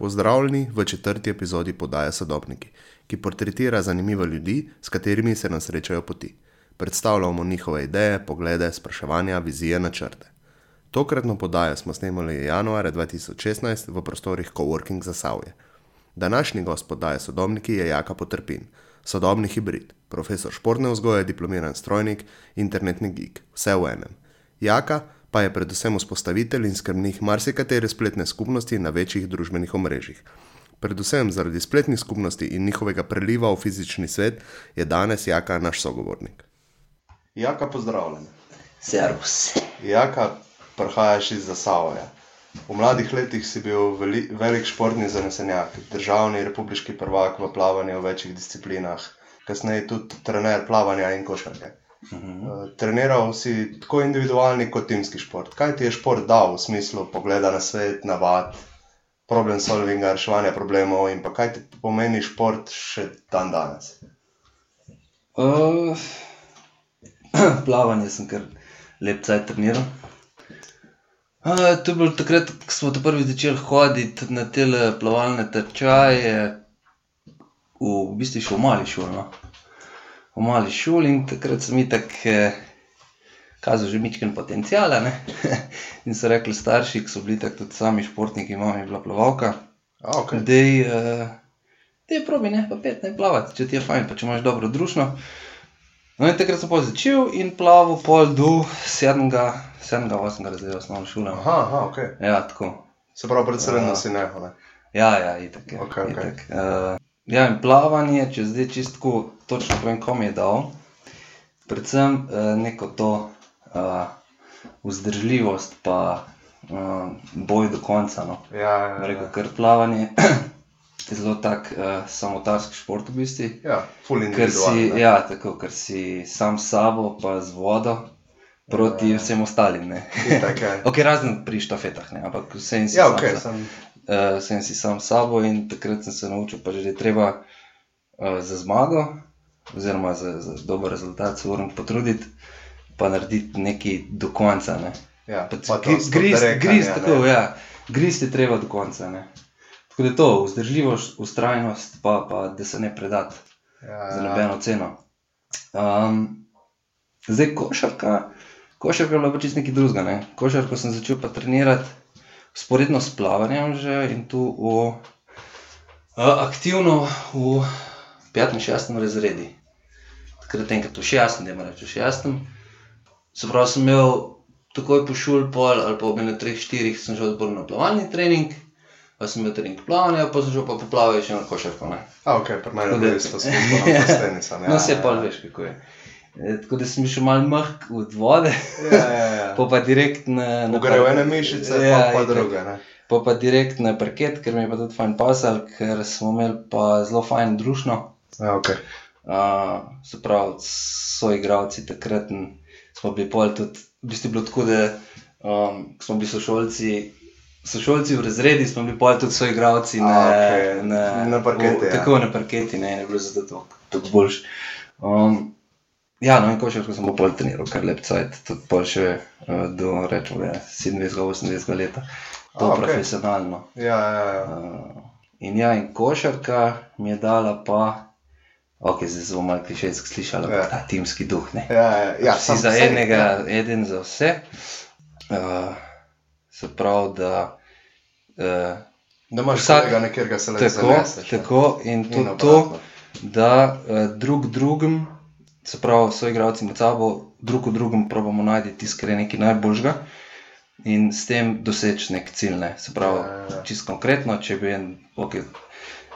Pozdravljeni v četrti epizodi podaje Sodobniki, ki portretira zanimive ljudi, s katerimi se nam srečajo poti. Predstavljamo njihove ideje, poglede, spraševanja, vizije, načrte. Tokratno podajo smo snemali januarja 2016 v prostorih Coworking za Savje. Današnji gost podaje Sodobniki je Jaka Potrpin, sodobni hibrid, profesor športne vzgoje, diplomiran strojnik, internetni geek, vse v enem. Jaka pa je predvsem vzpostavitelj in skrbnik marsikatere spletne skupnosti na večjih družbenih omrežjih. Predvsem zaradi spletnih skupnosti in njihovega preliva v fizični svet je danes Jaka naš sogovornik. Jaka, pozdravljen. Servus. Jaka, prihajaš iz Zasavja. V mladih letih si bil veli, velik športni zanesenjak, državni republiški prvak v plavanju v večjih disciplinah, kasneje tudi trener plavanja in košarke. Uh, treniral si tako individualni kot timski šport. Kaj ti je šport dal v smislu pogleda na svet, navad, problem solvinga, reševanja problemov in pa kaj ti pomeni šport še dan danes? Uh, plavanje sem kar lep cajt treniral. Uh, to je bilo takrat, ko smo te prvi začeli hoditi na te plavalne tečaje, v, v bistvu še v mali šoli. No v mali šoli in takrat sem itak eh, kazal že mičken potencial. in so rekli starši, ki so bili tako tudi sami športniki, mama je bila plavalka. Okay. Da je uh, probi, ne pa pet, ne plavati, če ti je fajn, pa če imaš dobro družino. No, in takrat sem pa začel in plaval pol do 7. 7. 8. razreda osnovne šole. Aha, aha, ok. Ja, tako. Se pravi, predvsem uh, si ne. ne? Ja, ja, itak. Je, okay, okay. itak. Uh, Ja, in plavanje, če zdaj čisto točno povem, kom je dal, predvsem eh, neko to uh, vzdržljivost, pa uh, boj do konca. No. Ja, ja, ja. Rekel, ker plavanje je zelo tak uh, samotarski šport v bistvu. Ja, ker si, ja, tako, ker si sam s sabo, pa z vodo. Proti ja, ja. vsem ostalim. okay, razen pri štafetah, ne? ampak vse in vse. Ja, uh, sem si sam s sabo in takrat sem se naučil, pa že, da je treba uh, za zmago, oziroma za, za dober rezultat, se moram potruditi, pa narediti nekaj do konca. Ne. Ja, Griz je treba do konca. Ne. Tako da je to, vzdržljivost, ustrajnost, pa, pa da se ne predati ja, za nobeno ceno. Um, zdaj, košarka, košarka je bila pač nekaj drugega. Ne. Košarko sem začel pa trenirati sporedno s plavanjem že in tu v, uh, aktivno v petem, šestem razredu. Takrat enkrat v šestem, da imaš v šestem. Se pravi, sem imel takoj po šoli, pol ali pa ob ene treh, štirih, sem že odprl na plavalni trening. Pa sem imel trening plavanja, pa sem že pa poplavil še na košarko. A, ok, prvo je isto, spet na stenica. No, se pa veš, kako je. E, tako da sem šel malo mrk od vode, ja, ja, ja. pa, pa direkt na. Pogrejo ene mišice, ja, pa, pa druge. Ne? Pa pa direkt na parket, ker mi je pa tudi fajn pasal, ker smo imeli pa zelo fajn družno. Ja, okay. uh, se pravi, so igravci takrat smo bili pol tudi, v bistvu bilo tako, da um, smo bili sošolci. Sošolci v razredi smo bili pol tudi svoji igravci na, okay. na, na parketi. V, ja. Tako na parketi, ne, ne bilo zato tako boljš. Um, Ja, no, in košarko sem bolj treniral, kar lep cajt, tudi pol še uh, do, rečemo, 27-28 let. To je okay. profesionalno. Ja, ja, ja. Uh, in ja, in košarka mi je dala pa, ok, zdaj zelo malo klišejsko slišala, ja. ta timski duh, ne. Ja, ja, ja. Si za enega, ja. eden za vse. Uh, se pravi, da... Uh, da imaš vsakega nekjer, ga se lahko zaneseš. Tako, in tudi to, da uh, drug drugim se pravi, so igralci med sabo, drug v drugem, pravimo najti tisto, kar je nekaj najboljžga. In s tem doseči nek cilj. Ne. Se pravi, ja, ja, ja. čisto konkretno, če bi en, okay,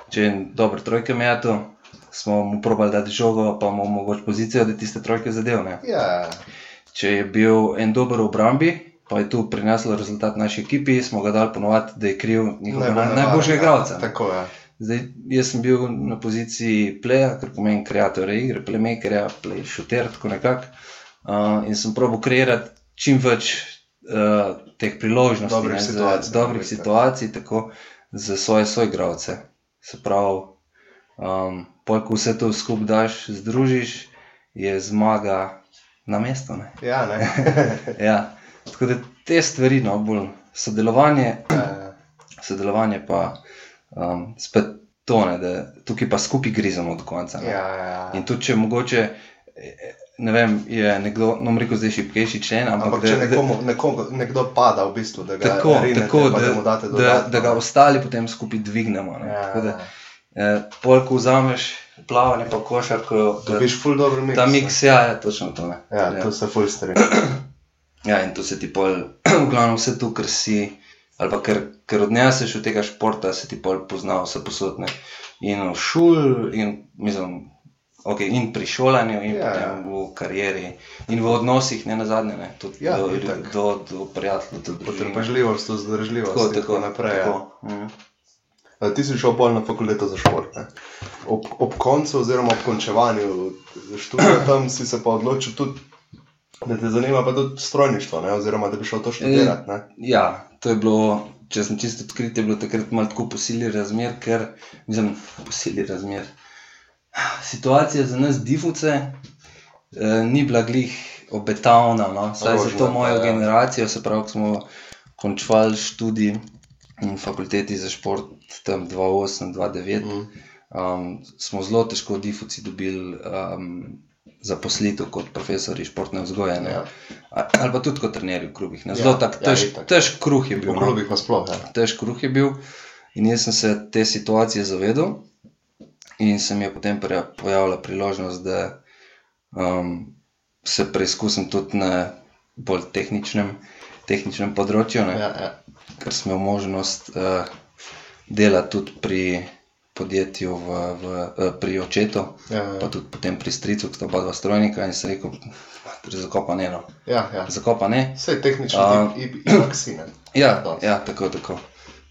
če en dober trojke metu, smo mu probali dati žogo, pa mu omogočiti pozicijo, da tiste trojke zadevne. Ja. Če je bil en dober v obrambi, pa je tu prineslo rezultat naši ekipi, smo ga dali ponoviti, da je kriv njihovega najboljšega igralca. Tako je. Zdaj, jaz sem bil na poziciji pleja, kar pomeni kreatorja igre, playmakerja, play shooter, tako nekako. Uh, in sem probo kreirati čim več uh, teh priložnosti, dobrih ne, situacij, za, dobrih situacij tako za svoje soigravce. Se pravi, um, ko vse to skupaj daš, združiš, je zmaga na mestu. Ne? Ja, ne. ja. Tako da te stvari, no, bolj sodelovanje, ja, ja. sodelovanje pa Um, spet to ne, da tukaj pa skupaj grizemo do konca. Ne. Ja, ja, ja. In tudi če mogoče, ne vem, je nekdo, no, rekel, zdaj šipkejši člen, ampak, Ampak če nekomu, nekomu, nekdo pada, v bistvu, da ga tako, rinete, tako da, da date da, dodatno. da ga ostali potem skupaj dvignemo. Ne. Ja, Tako da, ja. eh, Polk vzameš plavanje, pa košarko. da- Dobiš ful dobro miks. Ta miks, ja, je točno to. Ne. Ja, to se ful strinjam. Ja, in to se ti pol, v glavnem vse to, kar si, ali pa ker, ker odneseš od tega športa, se ti pol pozna vse posodne. In v šoli, in, mislim, okay, in pri šolanju, in Ja, ja, ja. v karieri, in v odnosih, ne na zadnje, ne, tudi Ja, do, do, do prijateljev. do družine. Potrpežljivost, vzdržljivost. Tako, in tako naprej. Ja. Tako. Mhm. A Ti si šel pol na fakulteto za šport. Ne? Ob, ob koncu, oziroma ob končevanju študija, tam si se pa odločil tudi, da te zanima pa tudi strojništvo, ne? oziroma da bi šel to študirati. Ne? Ja, to je bilo, če sem čisto odkrit, je bilo takrat malo tako posili razmer, ker, mislim, posili razmer. Situacija za nas, difuce, eh, ni bila glih obetavna, no? saj za to mojo ja. generacijo, se pravi, ko smo končali študij na fakulteti za šport tam 2008-2009. Mm. Um, smo zelo težko Difuci dobili um, zaposlitev kot profesori športne vzgoje. ne. Ja. Ali pa tudi kot trenerji v klubih. ne. Ja, Zelo tak ja, tež, itak. težk kruh je bil. V no. klubih nasploh. Ja. Težk kruh je bil. In jaz sem se te situacije zavedal, in se mi je potem pojavila priložnost, da um, se preizkusim tudi na bolj tehničnem, tehničnem področju. ne Ja, ja. ker sem imel možnost uh, delati tudi pri podjetju, v, v, uh, pri očetu, Ja, pa ja. tudi potem pri stricu, ki sta oba dva strojnika in sem rekel, zakopa ne. No. ja, ja. Zakopa ne. Vse tehnično, A- uh, ipak si ne. Ja, ja, tako, tako.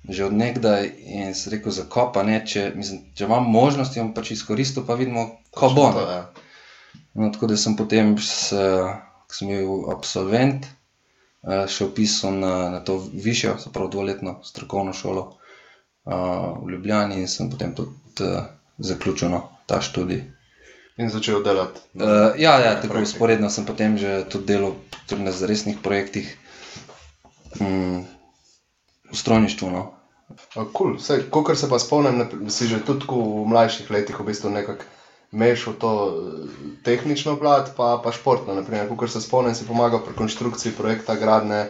Že od nekdaj in sem rekel, zakopa ne, če, mislim, če imam možnost, jo bom pač izkoristil, pa vidimo, ko bo. To, ja. No, tako da sem potem, ko sem bil absolvent, eh, še upisal na, na to višjo, se pravi dvoletno strokovno šolo v Ljubljani in sem potem tudi uh, zaključil no, ta študij. In začel delati. Uh, ja, ja, tako projektih. usporedno sem potem že tudi delal tudi na resnih projektih mm, v strojništvu. No. Cool. Sej, Kolikor se pa spomnim, si že tudi v mlajših letih v bistvu nekako mešal to eh, tehnično plat, pa, pa športno. Naprimer, kolikor se spomnim, si pomagal pri konstrukciji projekta gradne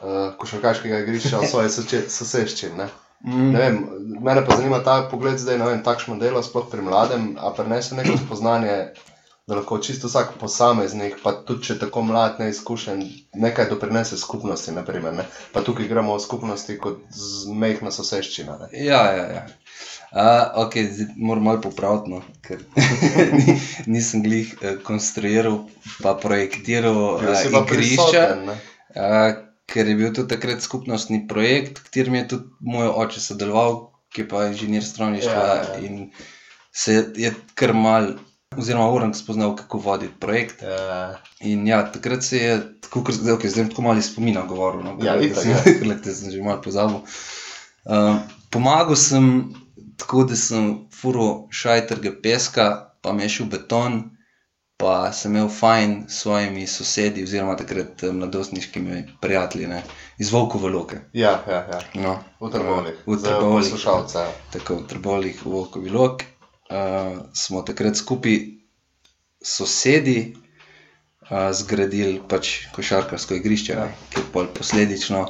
uh, košarkaškega igrišča v soče- soseščini. Mm. Vem, mene pa zanima ta pogled zdaj na takšno delo, sploh pri mladem, a prenese neko spoznanje, da lahko čisto vsak posameznik, pa tudi če tako mlad, neizkušen, nekaj doprinese skupnosti. Naprimer, ne. Pa tukaj gremo o skupnosti kot mehna soseščina. Ne. Ja, ja. ja. Uh, ok, moram malo popraviti, no, ker ni- nisem glih uh, konstruiral, pa projektiral Bil uh, pa igrišča. prisoten, ne. Uh, ker je bil to takrat skupnostni projekt, v katerem je tudi moj oče sodeloval, ki je pa inženir strojništva Ja, ja, ja. ja. in se je, kar mal, oziroma urank spoznal, kako voditi projekt. Ja, In ja, takrat se je, tako kot zdaj, okay, zdaj bom tako malo spomina govoril, no, Ja, ker itak, sem, ja. ker te sem že malo pozabil. Uh, pomagal sem tako, da sem furo šajtrge peska, pa mešal beton, pa sem imel fajn s svojimi sosedi, oziroma takrat eh, mladostniškimi prijatelji ne, iz Volkove loke. ja, ja. ja. No, V Trboveljih. V Za Trboveljih. poslušalce, ja. Tako v Trboveljih, v Volkovi lok. Uh, smo takrat skupaj sosedi uh, zgradili pač košarkarsko igrišče, Ja. ja. ki je pol posledično.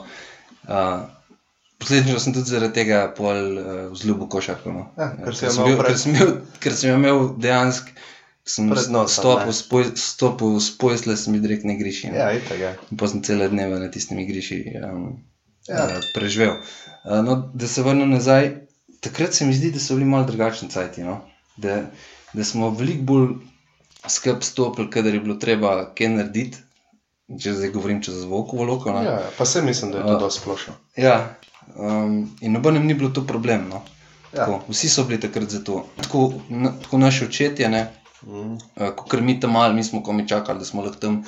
Uh, Posledično sem tudi zaradi tega pol uh, vzljubil košarko. No. Ja, ker jo sem bil, pred- ker, sem imel, ker sem imel dejansko, sem stopil s poj- stopil s pojsle, sem bil direkt na igrišču. Ja, itak, ja. Pa sem cele dneve na tistem igrišču um, Ja. ja. preživel. Uh, no, da se vrnem nazaj, takrat se mi zdi, da so bili malo drugačni cajti. No? Da, da smo veliko bolj skrb stopili, kadar je bilo treba kaj narediti. Če zdaj govorim čez zvokovo loko. no. ja. Pa se mislim, da je to A. dosti splošno. Ja, um, in nobenem ni bilo to problem. No. Ja. Tako, vsi so bili takrat za to. Tako, na, tako naši očetje, ne, Mm. uh, ko mi tam malo, mi smo komi čakali, da smo lahko tam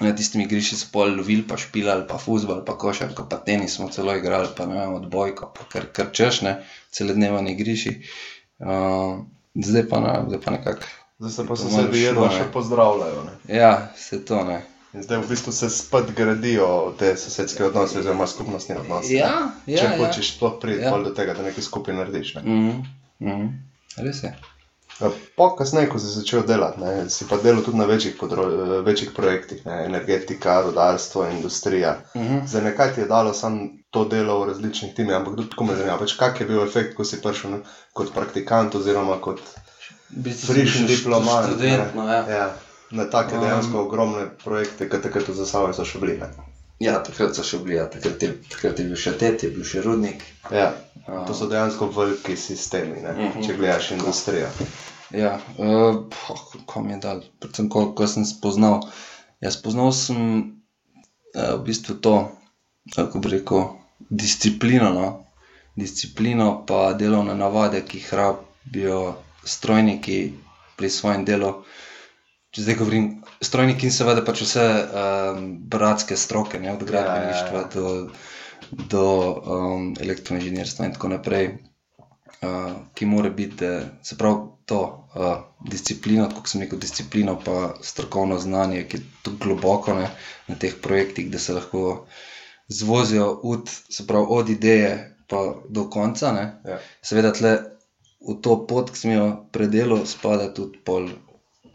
na tistem igrišču se pol lovili, pa špilali, pa fuzbol, pa košarko, pa tenis smo celo igrali, pa ne vem, odbojko, pa kar, kar češne, cele dneve na igrišču. Uh, zdaj pa, ne, zdaj pa nekako. Zdaj se pa sosedi malo jedva šlo, še ne. pozdravljajo. Ne. Ja, vse to ne. In zdaj v bistvu se spet gradijo te sosedske odnose, oziroma skupnostni odnosi. Ja, ja, Če ja. hočeš sploh priti Ja. do tega, da nekaj skupaj narediš. Ne? Mhm, mhm. Res je. Ja, Po kasneje, ko si začel delati, ne, si pa delal tudi na večjih, podro, večjih projektih, ne, energetika, rodarstvo, industrija. Mhm. Za nekaj ti je dalo samo to delo v različnih timih, ampak tudi tako me zanima, pač, kak je bil efekt, ko si prišel ne, kot praktikant oziroma kot bil diplomat. Študent, ne. no, ja. ja, na take Um, dejansko ogromne projekte, ki takrat v Zasavju so še bili. Ne. Ja, takrat so še bili, ja. takrat, je, takrat je bil še tet, je bil še rudnik. Ja, to so dejansko veliki sistemi, ne, Mhm. če gledaš industrijo. Ja, uh, ko mi je dal, predvsem ko, ko sem spoznal. Ja, spoznal sem uh, v bistvu to, kako bi rekel, disciplino, no? disciplino, pa delovne navade, ki jih rabijo strojniki pri svojem delu. Če zdaj govorim, strojniki in seveda pač vse um, bratske stroke, ne? od gradbeništva ja, ja. do, do um, elektroinženirstva in tako naprej uh, ki mora biti, se pravi, to uh, disciplino, kot sem rekel, disciplino, pa strokovno znanje, ki je tako globoko ne, na teh projektih, da se lahko zvozijo od, se pravi, od ideje pa do konca. Ne. Ja. Seveda, tle v to pot, ki sem jo predelal, spada tudi pol.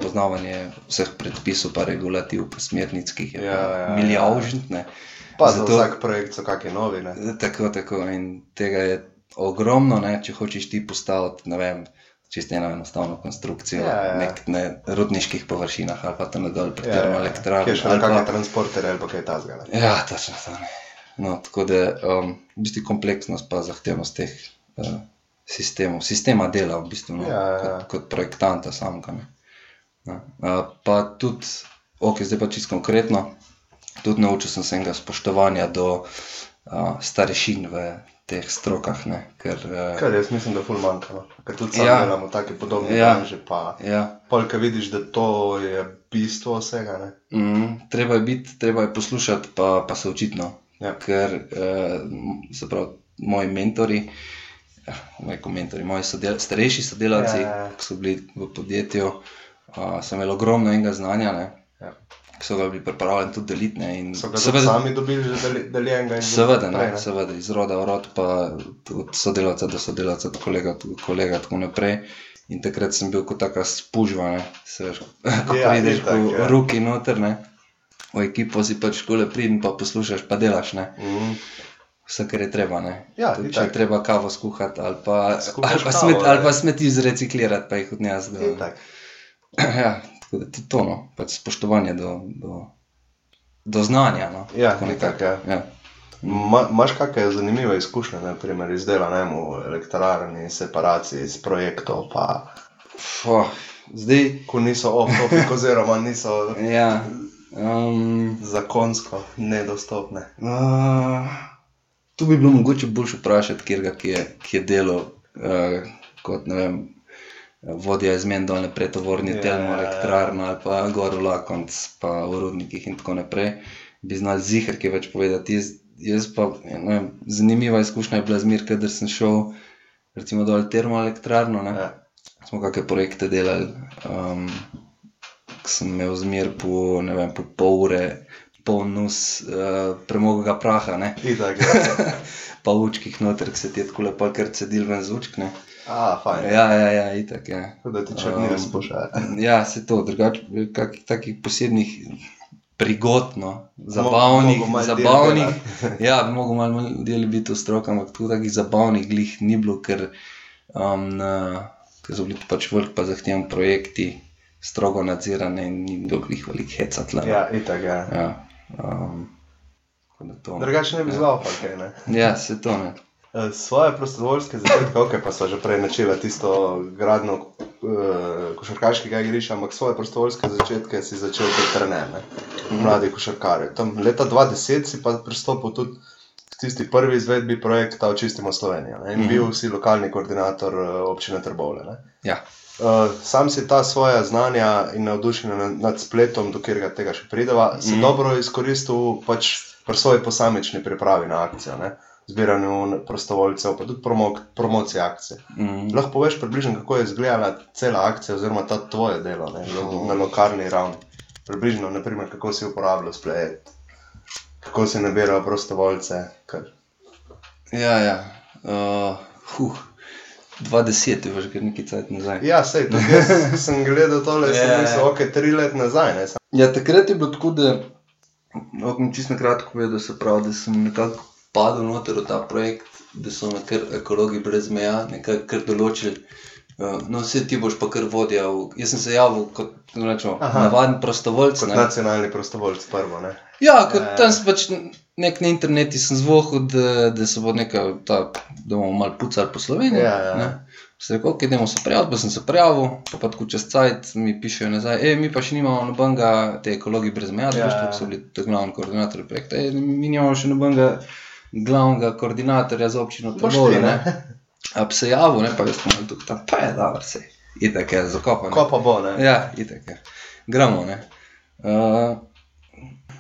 Poznavanje vseh predpisov, pa regulativ, pa smernic, ki jih je Ja, ja, ja. milijožnt. Pa za Zato- vsak projekt so kakšni novi. Ne. Tako, tako. In tega je ogromno, ne? če hočeš ti postaviti, ne vem, čisto eno enostavno konstrukcijo Ja, ja. nek, na rudniških površinah ali pa tam dol pri Ja, ja, termoelektrarni. Kje še ali kakšne pa- transporterje ali pa kaj tasga. ne. Ja, točno to. ne. No, tako da um, v bistvu kompleksnost pa zahtevnost teh uh, sistemov, sistema dela v bistvu, no, Ja, ja, ja. Kot, kot projektanta samega. Ja. Uh, pa tudi, ok, zdaj pa čisto konkretno, tudi naučil sem se enega spoštovanja do uh, starešin v teh strokah, ne, ker uh, Kar jaz mislim, da ful manjka. No. Ker tudi sam Ja. ja. delamo take podobne Ja. branže, pa ja, polka vidiš, da to je bistvo vsega. Ne. mm, treba je biti, treba je poslušati, pa, pa se učiti. No. Ja. Ker uh, se pravi, moji mentori, eh, moji komentori, moji sodel, starejši sodelavci, Ja, ja, ja. ki so bili v podjetju, so imeli ogromno enega znanja, ne, Ja. ki so ga bili pripravljeni tudi deliti. Ne, in So ga tudi sami dobili že deljenega in Seveda, naprej, ne, seveda, iz roda v rod, pa od sodelavca do sodelavca, od kolega do kolega, tako naprej. In takrat sem bil kot taka spužva, ne, se veš, ko Ja, prideš v ja. roki noter, ne, v ekipo si pač škole pridem, pa poslušaš, pa delaš, ne, Mhm. vse, kar je treba, ne. Ja, Tudi, če je treba kavo skuhati, ali pa, Skuhaš ali pa, kavo, smet, ne. ali pa smeti zreciklirati, pa jih odnesti. Ja, tako da tudi to, no, pač spoštovanje do, do, do znanja, no, Ja, tako nekako, ja. ja. Ma, kakšne zanimive izkušnje, naprimer iz dela ne, v elektrarni, separaciji iz projektov, pa Fuh, zdaj, ko niso off-topic oziroma niso Ja. Um, zakonsko nedostopne. uh, tu bi bilo mogoče bolj vprašati, kjer ga ki je, ki je delal uh, kot ne vem. Vodja izmen dol naprej, tovorni Ja, yeah. telmo, ja, ja. elektrarna ali pa gor v Lakonc, pa v rudnikih in tako naprej. Bi znal zihar, kaj več povedati. Jaz, jaz pa, ne vem, zanimiva izkušnja je bila zmer, kadar sem šel recimo dol v termoelektrarno. Ne? Ja. smo kakšne projekte delali, um, ko sem imel zmer po, ne vem, po pol ure, poln nos uh, premoga praha, ne, Itak, ja. pa v učkih noter, ki se ti je tako lepo, ker cedil ven z učk, ne. A, fajn. Ja, ja, ja, itak, ja. Tako da ti črnil Um, spušča. Ja, se to, drugače, kakih takih posebnih prigod, no, zabavnih, mogo zabavnih. Ja, bi mogel malo del biti v stroki, ampak tu takih zabavnih glih ni bilo, ker, um, na, ker so bili pač velik pa zahtevni projekti, strogo nadzirane in ni bilo glih velik heca tle. no. Ja, itak, ja. ja. Um, to. Drugače ne bi zlaupal, kaj ne. Ja, se to ne. Eh, Svoje prostovoljske začetke, ok, pa smo že prej načela tisto gradno uh, košarkaškega igrišča, ampak svoje prostovoljske začetke si začel kot trener, ne? mladi košarkari. Tam leta 2010 si pa pristopil tudi k tisti prvi izvedbi projekta Očistimo Slovenijo ne? in Mhm. bil si lokalni koordinator eh, občine Trbovle. Ne? Ja. Uh, sam si ta svoja znanja in navdušenje nad, spletom, do katerega tega še prideva, si Mhm. dobro izkoristil pač pri svoji posamični pripravi na akcijo, ne? Zbiranju prostovoljcev, pa tudi promo, promociji akcije. Mm. Lahko poveš približno, kako je izgledala cela akcija, oziroma ta tvoje delo ne? na, na lokalni ravni. približno, naprimer, kako si uporabljal splet, kako si nabirajo prostovoljce. Kar... Ja, ja. Uh, huh. 20 je že nekaj cajt nazaj. Ja, sej, jaz sem gledal tole, sem Ja, ja. mislil, ok, tri let nazaj, ne, Ja, takrat je bilo tako, da lahko čisto na kratko povedal, se pravi, da sem nekako padel noter v ta projekt, da so me kar ekologi brez meja nekako kar določili. Uh, no, vse ti boš pa kar vodil. Jaz sem se javil kot rečemo, navaden prostovoljc. kot ne. nacionalni prostovoljc prvo, ne. Ja, kot Ja. tam sem pač nek na internetu sem zvohal, da, da se bo nekaj, ta, da bomo malo pucali po Sloveniji. Ja, ja. ne. Sem rekel, ok, idemo se prijaviti, pa sem se prijavil, pa pa tako čez cajt mi pišejo nazaj, e, mi pa še nimamo nobenega, te ekologi brez meja, Ja, ja, so bili te glavni koordinatorji projekta, e, mi nimamo še nobenega glavnega koordinatorja za občino ti, ne. ne. A bi se javil, ne, pa jaz sem tukaj tam, pa je dobro, sej, itak je zakopan. Ko pa bo, ne. Ja, itek je. Gremo. ne. Uh,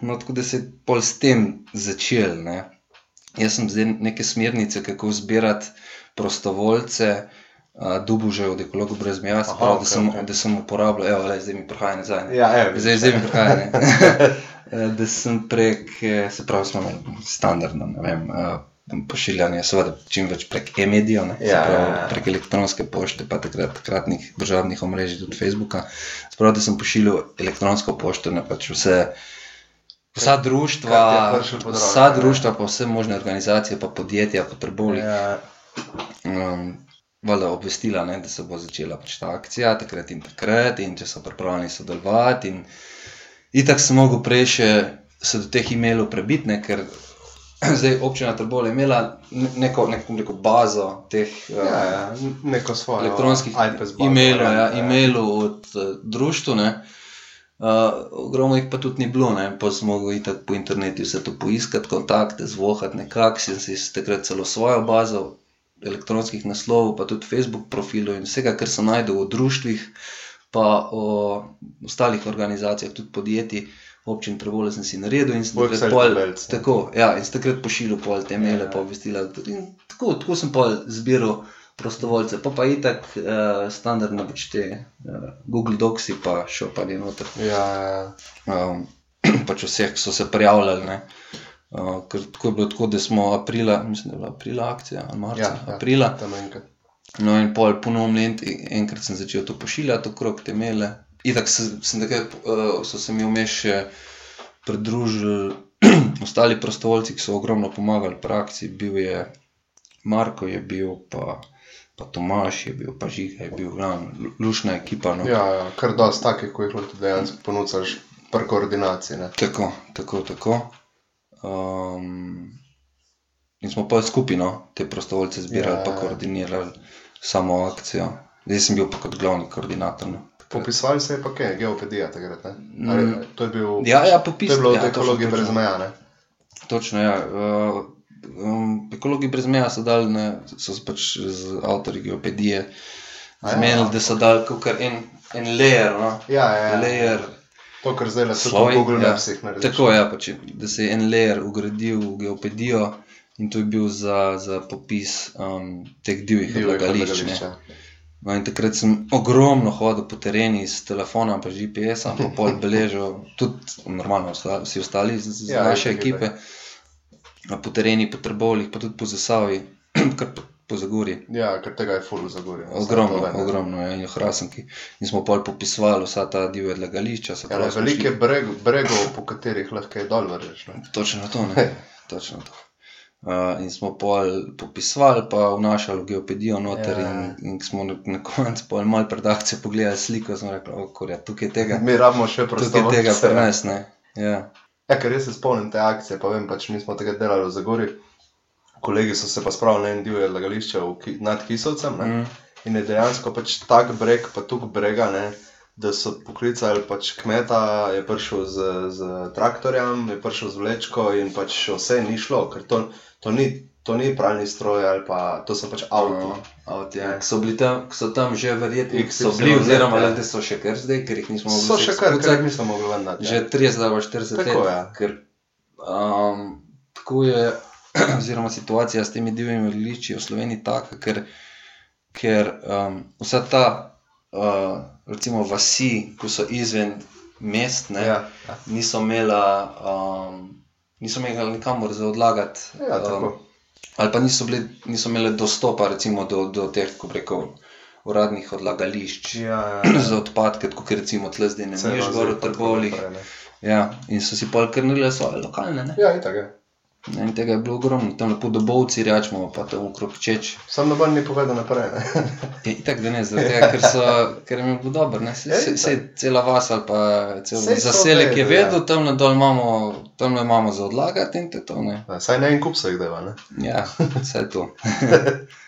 no, tako da se je pol s tem začel. Ne. Jaz sem zdaj neke smernice, kako zbirati prostovoljce, uh, dubu že od ekologov brez meja, se pravi, okej, da, sem, okej. da sem uporabljal, evo, le, zdaj mi prihaja nazaj. ne. Ja, evo, Zdaj, zdaj mi prihaja. Eh, da sem prek, eh, se pravi, smo imeli standardno, ne vem. Uh, Pošiljanje, seveda, čim več prek e-medijev, Ja, pravi, ja, ja. prek elektronske pošte, pa takrat takratnih državnih omrežij, tudi Facebooka. Sprav, da sem pošiljal elektronsko pošto na pač vse, vsa društva, kar ti je prišlo pod roke, vsa društva, pa vse možne organizacije, pa podjetja, pa trbovli. Ja, Um, Valjda obvestila, ne, da se bo začela pač ta akcija, takrat in takrat, in če so pripravljeni sodelovati. In, in tako sem mogel prej še se do teh e-mailov prebiti, ne, ker zdaj občina Trbovlje je imela ne- neko, neko, neko bazo teh uh, ja, ja, neko svojo elektronskih e-mailov, ne, ja, e-mailov od uh, društva. ne. Uh, ogromno jih pa tudi ni bilo, ne. pa sem mogel iti po internetu vse to poiskati, kontakte, zvohati nekako. Sem si takrat celo svojo bazo elektronskih naslovov, pa tudi Facebook profilov in vsega, kar sem najdel v društvih, pa o ostalih organizacijah, tudi podjetij. Občin Trebole sem si naredil in sem takrat pol, ne. tako, ja, in sem takrat pošiljal pol te maile, Ja. pa obvestila. In tako, tako sem pol zbiral prostovoljce, pa pa itak uh, standardno pač te uh, Google Docsi, pa šopali noter. Ja, ja, Um, pač vseh so se prijavljali. Ne. Uh, ker tako je bilo tako, da smo aprila, mislim, da je bila aprila akcija, ali marca, ja, ja, aprila. tam enkrat. No, in pol ponovno en, enkrat sem začel to pošiljati okrog te mele. Itak se, sem takrat, uh, so se mi vmes še pridružili ostali prostovoljci, ki so ogromno pomagali pri akciji. Bil je Marko, je bil pa, pa Tomaš, je bil pa Žiga, je bil glavno, lu- lušna ekipa. No. Ja, ja, kar dosti takih, ko jih lahko dejansko ponucaš pri koordinaciji. Ne. Tako, tako, tako. Um, in smo pa skupino te prostovoljce zbirali, Ja, ja, pa ja. koordinirali samo akcijo. Zdaj sem bil pa kot glavni koordinator. No. Popisovali se je pa kaj, geopedija takrat. Ne? Ali, Mm. to je bil, Ja, ja, popis. to je bilo ja, od ekologije brez meja. Ne? Točno, ja. Uh, um, ekologi brez meja so dali, ne, so se pač z avtorji geopedije ja. zmenili, da so dali kakor en, en layer, no. Ja, ja, ja. layer To, kar zdaj le Sloj, Google ja. Mapsih narediš. Tako ja, pač, da se je en layer ugradil v geopedijo in to je bil za, za popis um, teh divjih odlagališč. No, in takrat sem ogromno hodil po terenu s telefonom, pa GPS-om, pa pol beležil, tudi normalno vsi ostali iz, iz Ja, ja, naše itak, ekipe, po terenu, po Trbovljih, pa tudi po Zasavi, kar po, po Zagori. Ja, ker tega je full zagorje. Ogromno, ogromno je in v Hrasenki. In smo pol popisovali vsa ta divja odlagališča. Ja, velike šli- breg, bregov, po katerih lahko je dol vržeš. ne. Točno to, ne. Točno to. Uh, in smo pol popisovali, pa vnašali v geopedijo noter, Ja. ja. in, in smo na, koncu pol malo pred akcijo pogledali sliko, smo rekli, okorja, tukaj je tega, Mi rabimo še tukaj je tega prenes, ne. Ja. Ja, ker jaz se spomnim te akcije, pa vem, pač mi smo takrat delali v Zagori. Kolegi so se pa spravili na en divje odlagališče v nad Kisovcem. Ne? Mm. In je dejansko pač tak breg, pa tuk brega, ne, da so poklicali pač kmeta, je prišel z, z traktorjem, je prišel z vlečko in pač vse ni šlo, ker to, to, ni, to ni pralni stroj ali pa to so pač avti. No, avti, ja. Ki so bili tam, ki so tam že verjetno, XY, so bili, oziroma ja. da so še kar zdaj, ker jih nismo mogli So vseh še kar, spucati. kar nismo mogli ven dati. že 30 ali pa 40 Tako, let. ja. Ker, um, tako je, oziroma situacija s temi divjimi odličji v Sloveniji taka, ker, ker um, vsa ta, uh, recimo, vasi, ko so izven mest, ne, Ja, ja. niso imela, um, niso imela nikamor za odlagati. Ja, tako. ali pa niso, bili, niso imeli dostopa recimo, do, do teh, ko bi rekel, uradnih odlagališč Ja, ja. za odpadke, kot recimo tle zdaj ne zdaj gor v tako ne. Ja, in so si pol krnili svoje lokalne. Ne? Ja, itak je. Ne, In tega je bilo ogromno, tam lepo dobovci, rečemo, pa tam okrog čeč. Sam noben ni povedal naprej. Ne? Je itak, da ne, zaradi tega, ker, so, ker jim je bilo dobro. ne. Ja. Saj cela vas ali pa cel zaselek je vedeli, ja. vedel, tam dol imamo, tamle imamo za odlagati in to je to. Ne. Ja, Saj ne en kup se jih deva. Ne? Ja, vse to.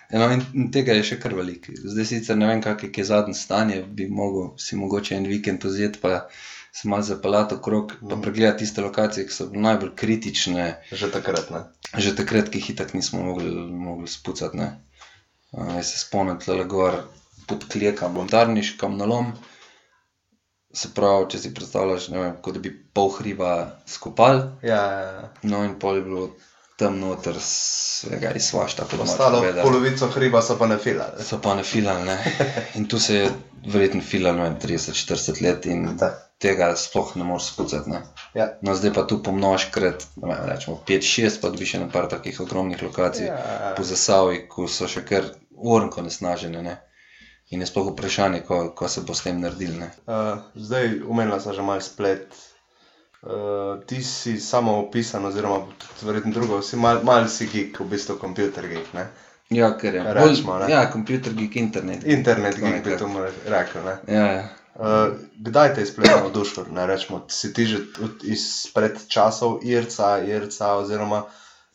Eno, in in tega je še kar veliko. Zdaj sicer ne vem, kak je zadnje stanje, bi mogel si mogoče en vikend vzeti, pa se malo zapeljati okrog, pa Mhm. pregledati tiste lokacije, ki so najbolj kritične, Že takrat. Ne? že takrat, ki jih itak nismo mogli, mogli spucati. Ne. Uh, jaz se spomnim, tle gor pod klekam, montarniš, kam nalom. Se pravi, če si predstavljaš, ne vem, kot da bi pol hriba skopal, Ja, ja, ja. no in pol je bilo tam noter svega iz svašta, Ostalo polovico hriba so pa ne filali. So pa ne filali, ne. In tu se je verjetno filalo, ne vem, 30-40 let in Da. Tega sploh ne moreš spucati, ne. Ja. No, zdaj pa tu pomnožkrat, ne vem, rečemo 5-6, pa dobiš še na par takih ogromnih lokacij Ja. po Zasavju, ko so še kar ornko nesnažene, ne. In je sploh vprašanje, ko, ko se bo s tem naredili, ne. Uh, zdaj umenila sem že malo splet. Uh, ti si samo opisan, oziroma verjetno drugo, si mal, mal si geek, v bistvu computer geek. Ne? Ja, ker je. Rečemo, ne. ja, kompjuter, geek, internet. Internet geek bi to rekel. Ne? Ja, ja. Uh, kdaj te je splet navdušil? Ne rečemo, si ti že izpred časov Irca, Irca, oziroma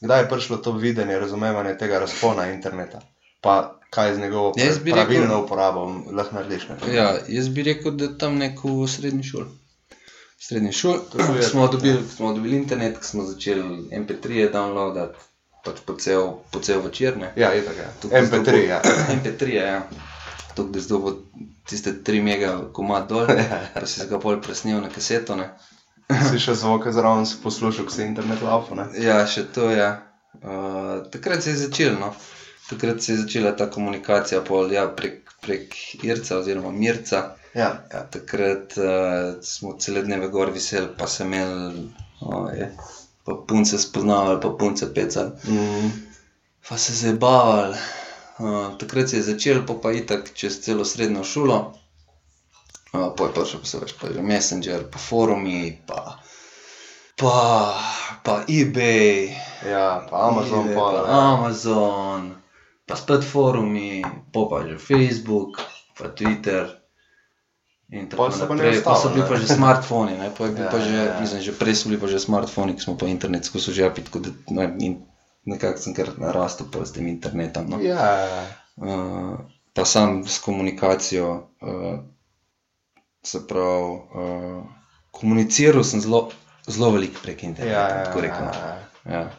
kdaj je prišlo to videnje, razumevanje tega razpona interneta? Pa kaj z njegovo rekel- pravilno uporabo lahko narediš? Ne? Ja, jaz bi rekel, da tam neko v srednji šoli. V srednji šoli smo dobili, smo dobili internet, smo začeli MP3 downloadati, pač po cel, po cel večer. Ne. Ja, je tako. Tukaj MP3, zdobo- ja. MP3, ja. Tukaj da zdobo tiste 3 mega komad dol, Ja. pa si ga pol presnil na kaseto. Ne. Si še zvoke zraven poslušal, ko si internet ne? Ja, še to je. Uh, takrat se je začelo. No. Takrat se je začela ta komunikacija pol, ja, prek, prek Irca oziroma Mirca. Ja. Ja, takrat uh, smo cele dneve gor viseli, pa sem imel, oje, pa punce spoznavali, pa punce pecali, Mm. pa se zabavali. Uh, takrat se je začel, pa pa itak čez celo srednjo šolo. Uh, pa je prišel, pa se veš, pa že Messenger, pa forumi, pa, pa, pa eBay, Ja, pa Amazon, eBay, pa, pa ja. Amazon, pa spet forumi, pa pa že Facebook, pa Twitter. In tako Pol se pa naprej. Pa so ostalo, bili ne? pa že smartfoni, ne? Pa je bil Ja, pa že, ja, ja. mislim, že prej so bili pa že smartfoni, ki smo pa internet skozi žepi, tako da ne, nekako sem kar narastel pa s tem internetom. No? Ja, Uh, pa sam s komunikacijo, uh, se pravi, uh, komuniciral sem zelo, zelo veliko prek ja, interneta. ja, tako ja, no. ja. Ja.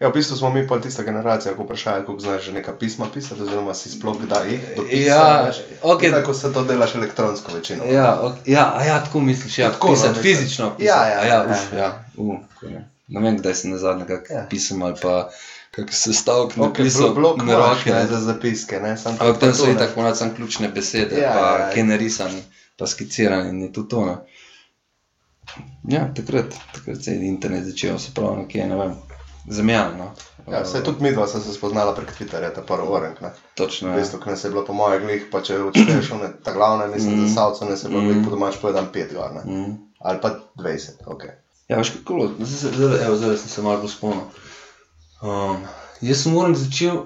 Ja, v bistvu smo mi pa tista generacija, ko vprašajo, kako znaš že neka pisma pisati, oziroma si sploh kdaj dopisal. Ja, veš. okej. Tako se to delaš elektronsko večino. Ja, ok, ja, ja, tako misliš, ja, Tako, no, pisati nekaj. fizično. Pisati. Ja, ja, A ja, ja, uf, ja. ja, uh, ko ne. ne vem, kdaj sem nazadnje kak Ja. pisem ali pa kak sestavek Okay, napisal blok na roke. ne, ne. za zapiske, ne, sam Ampak tam so ne. itak ponad samo ključne besede, Ja, pa ja, ja. kaj narisani, pa skicirani in je to to. Ne. Ja, takrat, takrat se je internet začel, se pravi, nekje, ne vem, zemljano. No. Ja, se tudi mi dva sta se spoznala prek Twitterja, ta prvi orenk. Ne. Točno, V ja. bistvu, ki nas je bilo po mojih glih, pa če odšteješ one, ta glavna, mislim, Mm. za savco, ne se bilo Mm. glih po domač povedan pet gor, ne. Mm. Ali pa 20, ok. Ja, veš kako je bilo, zdaj, se- zdaj, evo, zdaj sem se malo spomnil. Um, jaz sem moram začel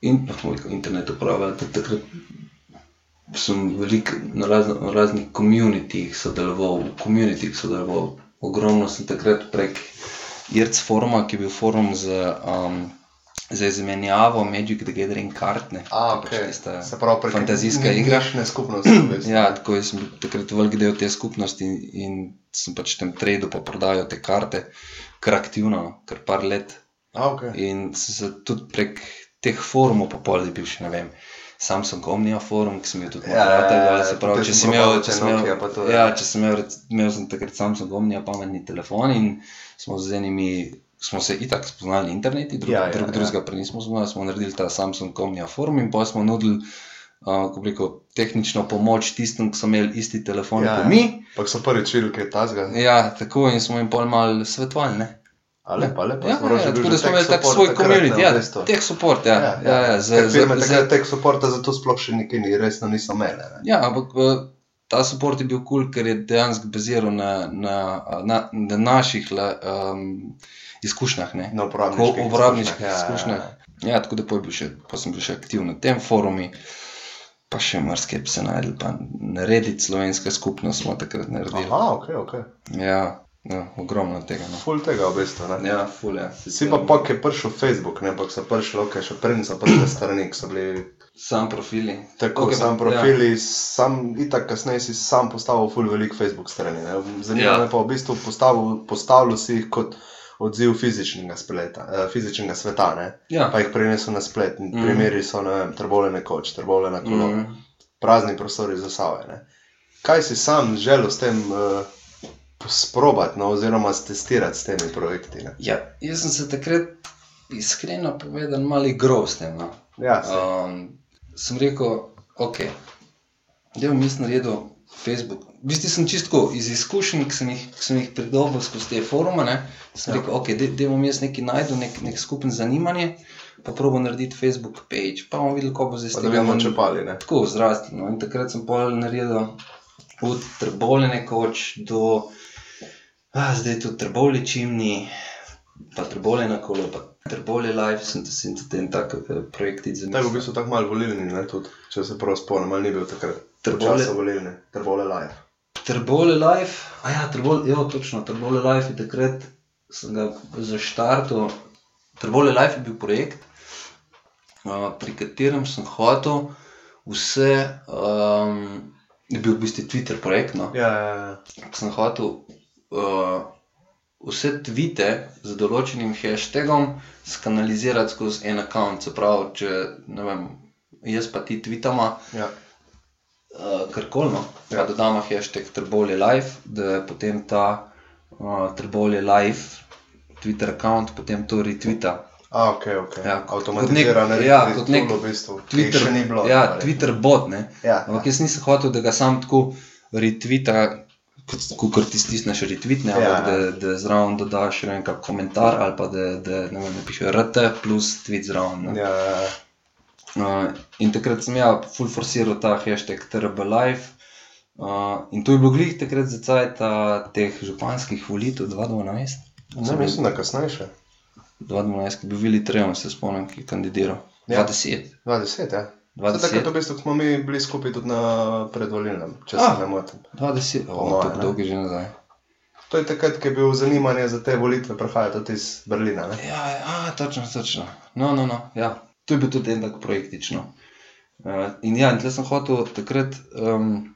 in, no, veliko internet uporabljati, tudi takrat sem veliko na, razno, na raznih komunitih sodeloval, v komunitih sodeloval. Ogromno sem takrat prek IRC foruma, ki je bil forum za, um, za izmenjavo Magic the Gathering kart. Ne, A, To ok. je pač tista Se pravi, prek fantazijska igra. v bistvu. Ja, tako sem bil takrat velik del te skupnosti in, in sem pač tem tradu pa prodajal te karte, kar aktivno, no, kar par let. A, ok. In sem se tudi prek teh forumov, pa pol bil še ne vem. Samsung Omnia forum, ki sem bil tudi Ja, ja, moderator, ja, ja, se pravi, če sem sem imel, če sem imel, to, ja, ja. če sem imel, imel sem takrat Samsung Omnia pametni telefon in smo z enimi, smo se itak spoznali na internetu, drug, Ja, ja, ja, drug ja. drugega pa nismo spoznali, smo naredili ta Samsung Omnia forum in pa smo nudili uh, rekel, tehnično pomoč tistim, ki so imeli isti telefon Ja, ja, ja. kot mi. Pa so prvič videli, kaj je tazga. Ja, tako in smo jim pol malo svetovali. Ne? A lepa, lepa. Ja, ja, tako da smo imeli tak svoj komunit, ja, teh support, ja. ja, ja, ja, za, takrat teh supporta zato sploh še nikaj ni, resno niso imele. ne. Ja, ampak eh, ta support je bil kul, cool, ker je dejansko baziral na, na, na, na naših um, izkušnjah. Ne? Na uporabniških uporabniških izkušnjah, ja, ja, izkušnjah. ja. Ja, tako da bil še, pa sem bil še aktiven na tem forumu, pa še marsikaj se najdel, pa narediti slovenska skupnost smo takrat naredili. Aha, ok, ok. Ja, ja, ogromno tega. No. Ful tega v bistvu. Ne? Ja, ful je. Si pa pa, ki je prišel Facebook, ne, ampak so prišli, ok, še preden so prišli strani, ki so bili Sam profili. tako, Ok, okay, sam ja. profili, ja. sam, itak kasneje si sam postavil ful velik Facebook strani. Ne. Zanima Ja. ja. me pa v bistvu postavil, postavil si jih kot odziv fizičnega, spleta, eh, fizičnega sveta, ne. Ja. pa jih prenesel na splet. Mm. Primeri so, ne vem, trbole nekoč, trbole na kolo, mm. Prazni prostori za save. Ne. Kaj si sam želel s tem uh, sprobati, no, oziroma testirati s temi projekti? Ne? Ja, jaz sem se takrat iskreno povedal, malo igral s tem. No. Ja, se, Um, sem rekel, ok, da bom jaz naredil Facebook. V bistvu sem čisto iz izkušenj, ki sem jih, ki sem jih pridobil skozi te forume. Ne, sem Ja. rekel, ok, da bom jaz nekaj najdel, nek, nek skupen zanimanje, pa probo narediti Facebook page, pa bomo videli, kako bo zdaj pa s da bomo čepali. Ne? Tako zrasli. No. In takrat sem pol naredil od trbole nekoč do, a, zdaj tudi trbole čimni, pa trbole na kolo, pa trbole live, sem, sem tudi en tak eh, projekt Ta je v bistvu tako malo volilni, ne, tudi, če se prav spomnim, ali ni bil takrat. Trbole- volilni, trbole live. Trbole live, a ja, trbole, jo, točno, trbole live je takrat, sem ga zaštartil. Trbole live je bil projekt, pri katerem sem hotel vse, um, je bil v bistvu Twitter projekt, no. Ja, ja, ja. sem hotel uh, vse tvite z določenim hashtagom skanalizirati skozi en račun. Se pravi, če ne vem, jaz pa ti tvitama ja. Uh, karkoli, no, Ja. dodamo hashtag Trboli Life, da potem ta uh, Trboli Life Twitter račun potem to retvita. A, ok, ok. Ja, kot Avtomatiziran nek- nek, ja, kot nek v bistvu, Twitter, še ni bilo. ja, ali. Twitter bot, ne. Ja, Ampak jaz nisem hotel, da ga sam tako retvita, kot ti stisneš retweet, ne, Ja, ampak ja. da, da zraven dodaš vem, kak komentar ali pa da, da ne vem, napišeš RT plus tweet zraven. ne. Ja, ja, ja. In takrat sem ja, full forsiral ta hashtag TRBLife. Uh, in to je bilo glih takrat za cajt teh županskih volitev 2012. Ne, mislim, da kasneje še. 2012, ki je bil Vili Treon, se spomnim, ki je kandidiral. Ja. 2010. 20, ja. Zdaj, takrat 20, v bistvu smo mi bili skupaj tudi na predvolilnem, če Ah. se ne motim. 20, Po oh, moje, tako dolgo je že nazaj. To je takrat, ko je bil zanimanje za te volitve, prihaja tudi iz Berlina. Ne? Ja, ja, točno, točno. No, no, no, ja. To je bil tudi en tak projektično. Uh, in ja, in tle sem hotel takrat, um,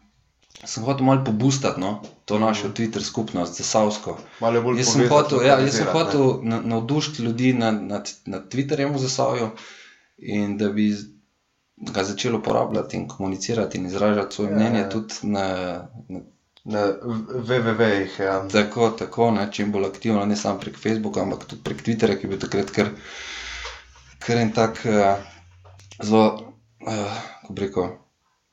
sem hotel malo pobustati no, to našo Twitter skupnost, za Savsko. Malo bolj Jaz sem hotel, ja, jaz sem hotel na- navdušiti ljudi na, na, na Twitterju v Zasavju in da bi ga začeli uporabljati in komunicirati in izražati svoje Ja, mnenje ja. tudi na, na Na www-jih, ja. Tako, tako, ne, čim bolj aktivno, ne samo prek Facebooka, ampak tudi prek Twitterja, ki je bil takrat kar, kar en tak uh, zelo, uh, kako bi rekel.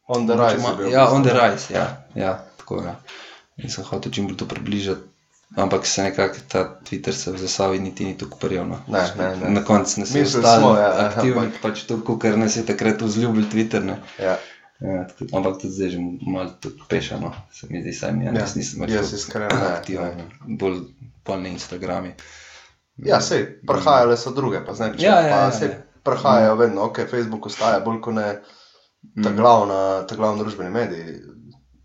On the rise. ma- Ja, on the rise, ja, ja tako. Ja. In sem hotel čim bolj to približati, ampak se nekako ta Twitter se v zasavi niti ni tako prijel. No. Ne, ne, ne. Na koncu nas je ostalo ja, ja, aktivni, ampak- pač to, kar nas je takrat vzljubil Twitter. Ne. Ja. Ja, tako, ampak tudi zdaj že malo pešano, se mi zdi, saj mi, ja, Ja, nisem več ne, aktiven, bolj polni Instagrami. Ja, sej, prihajale so druge, pa zdaj, če Ja, ja, ja, sej ja. prihajajo vedno, ok, Facebook ostaja bolj kot ne ta Mm. glavna, ta glavni družbeni medij,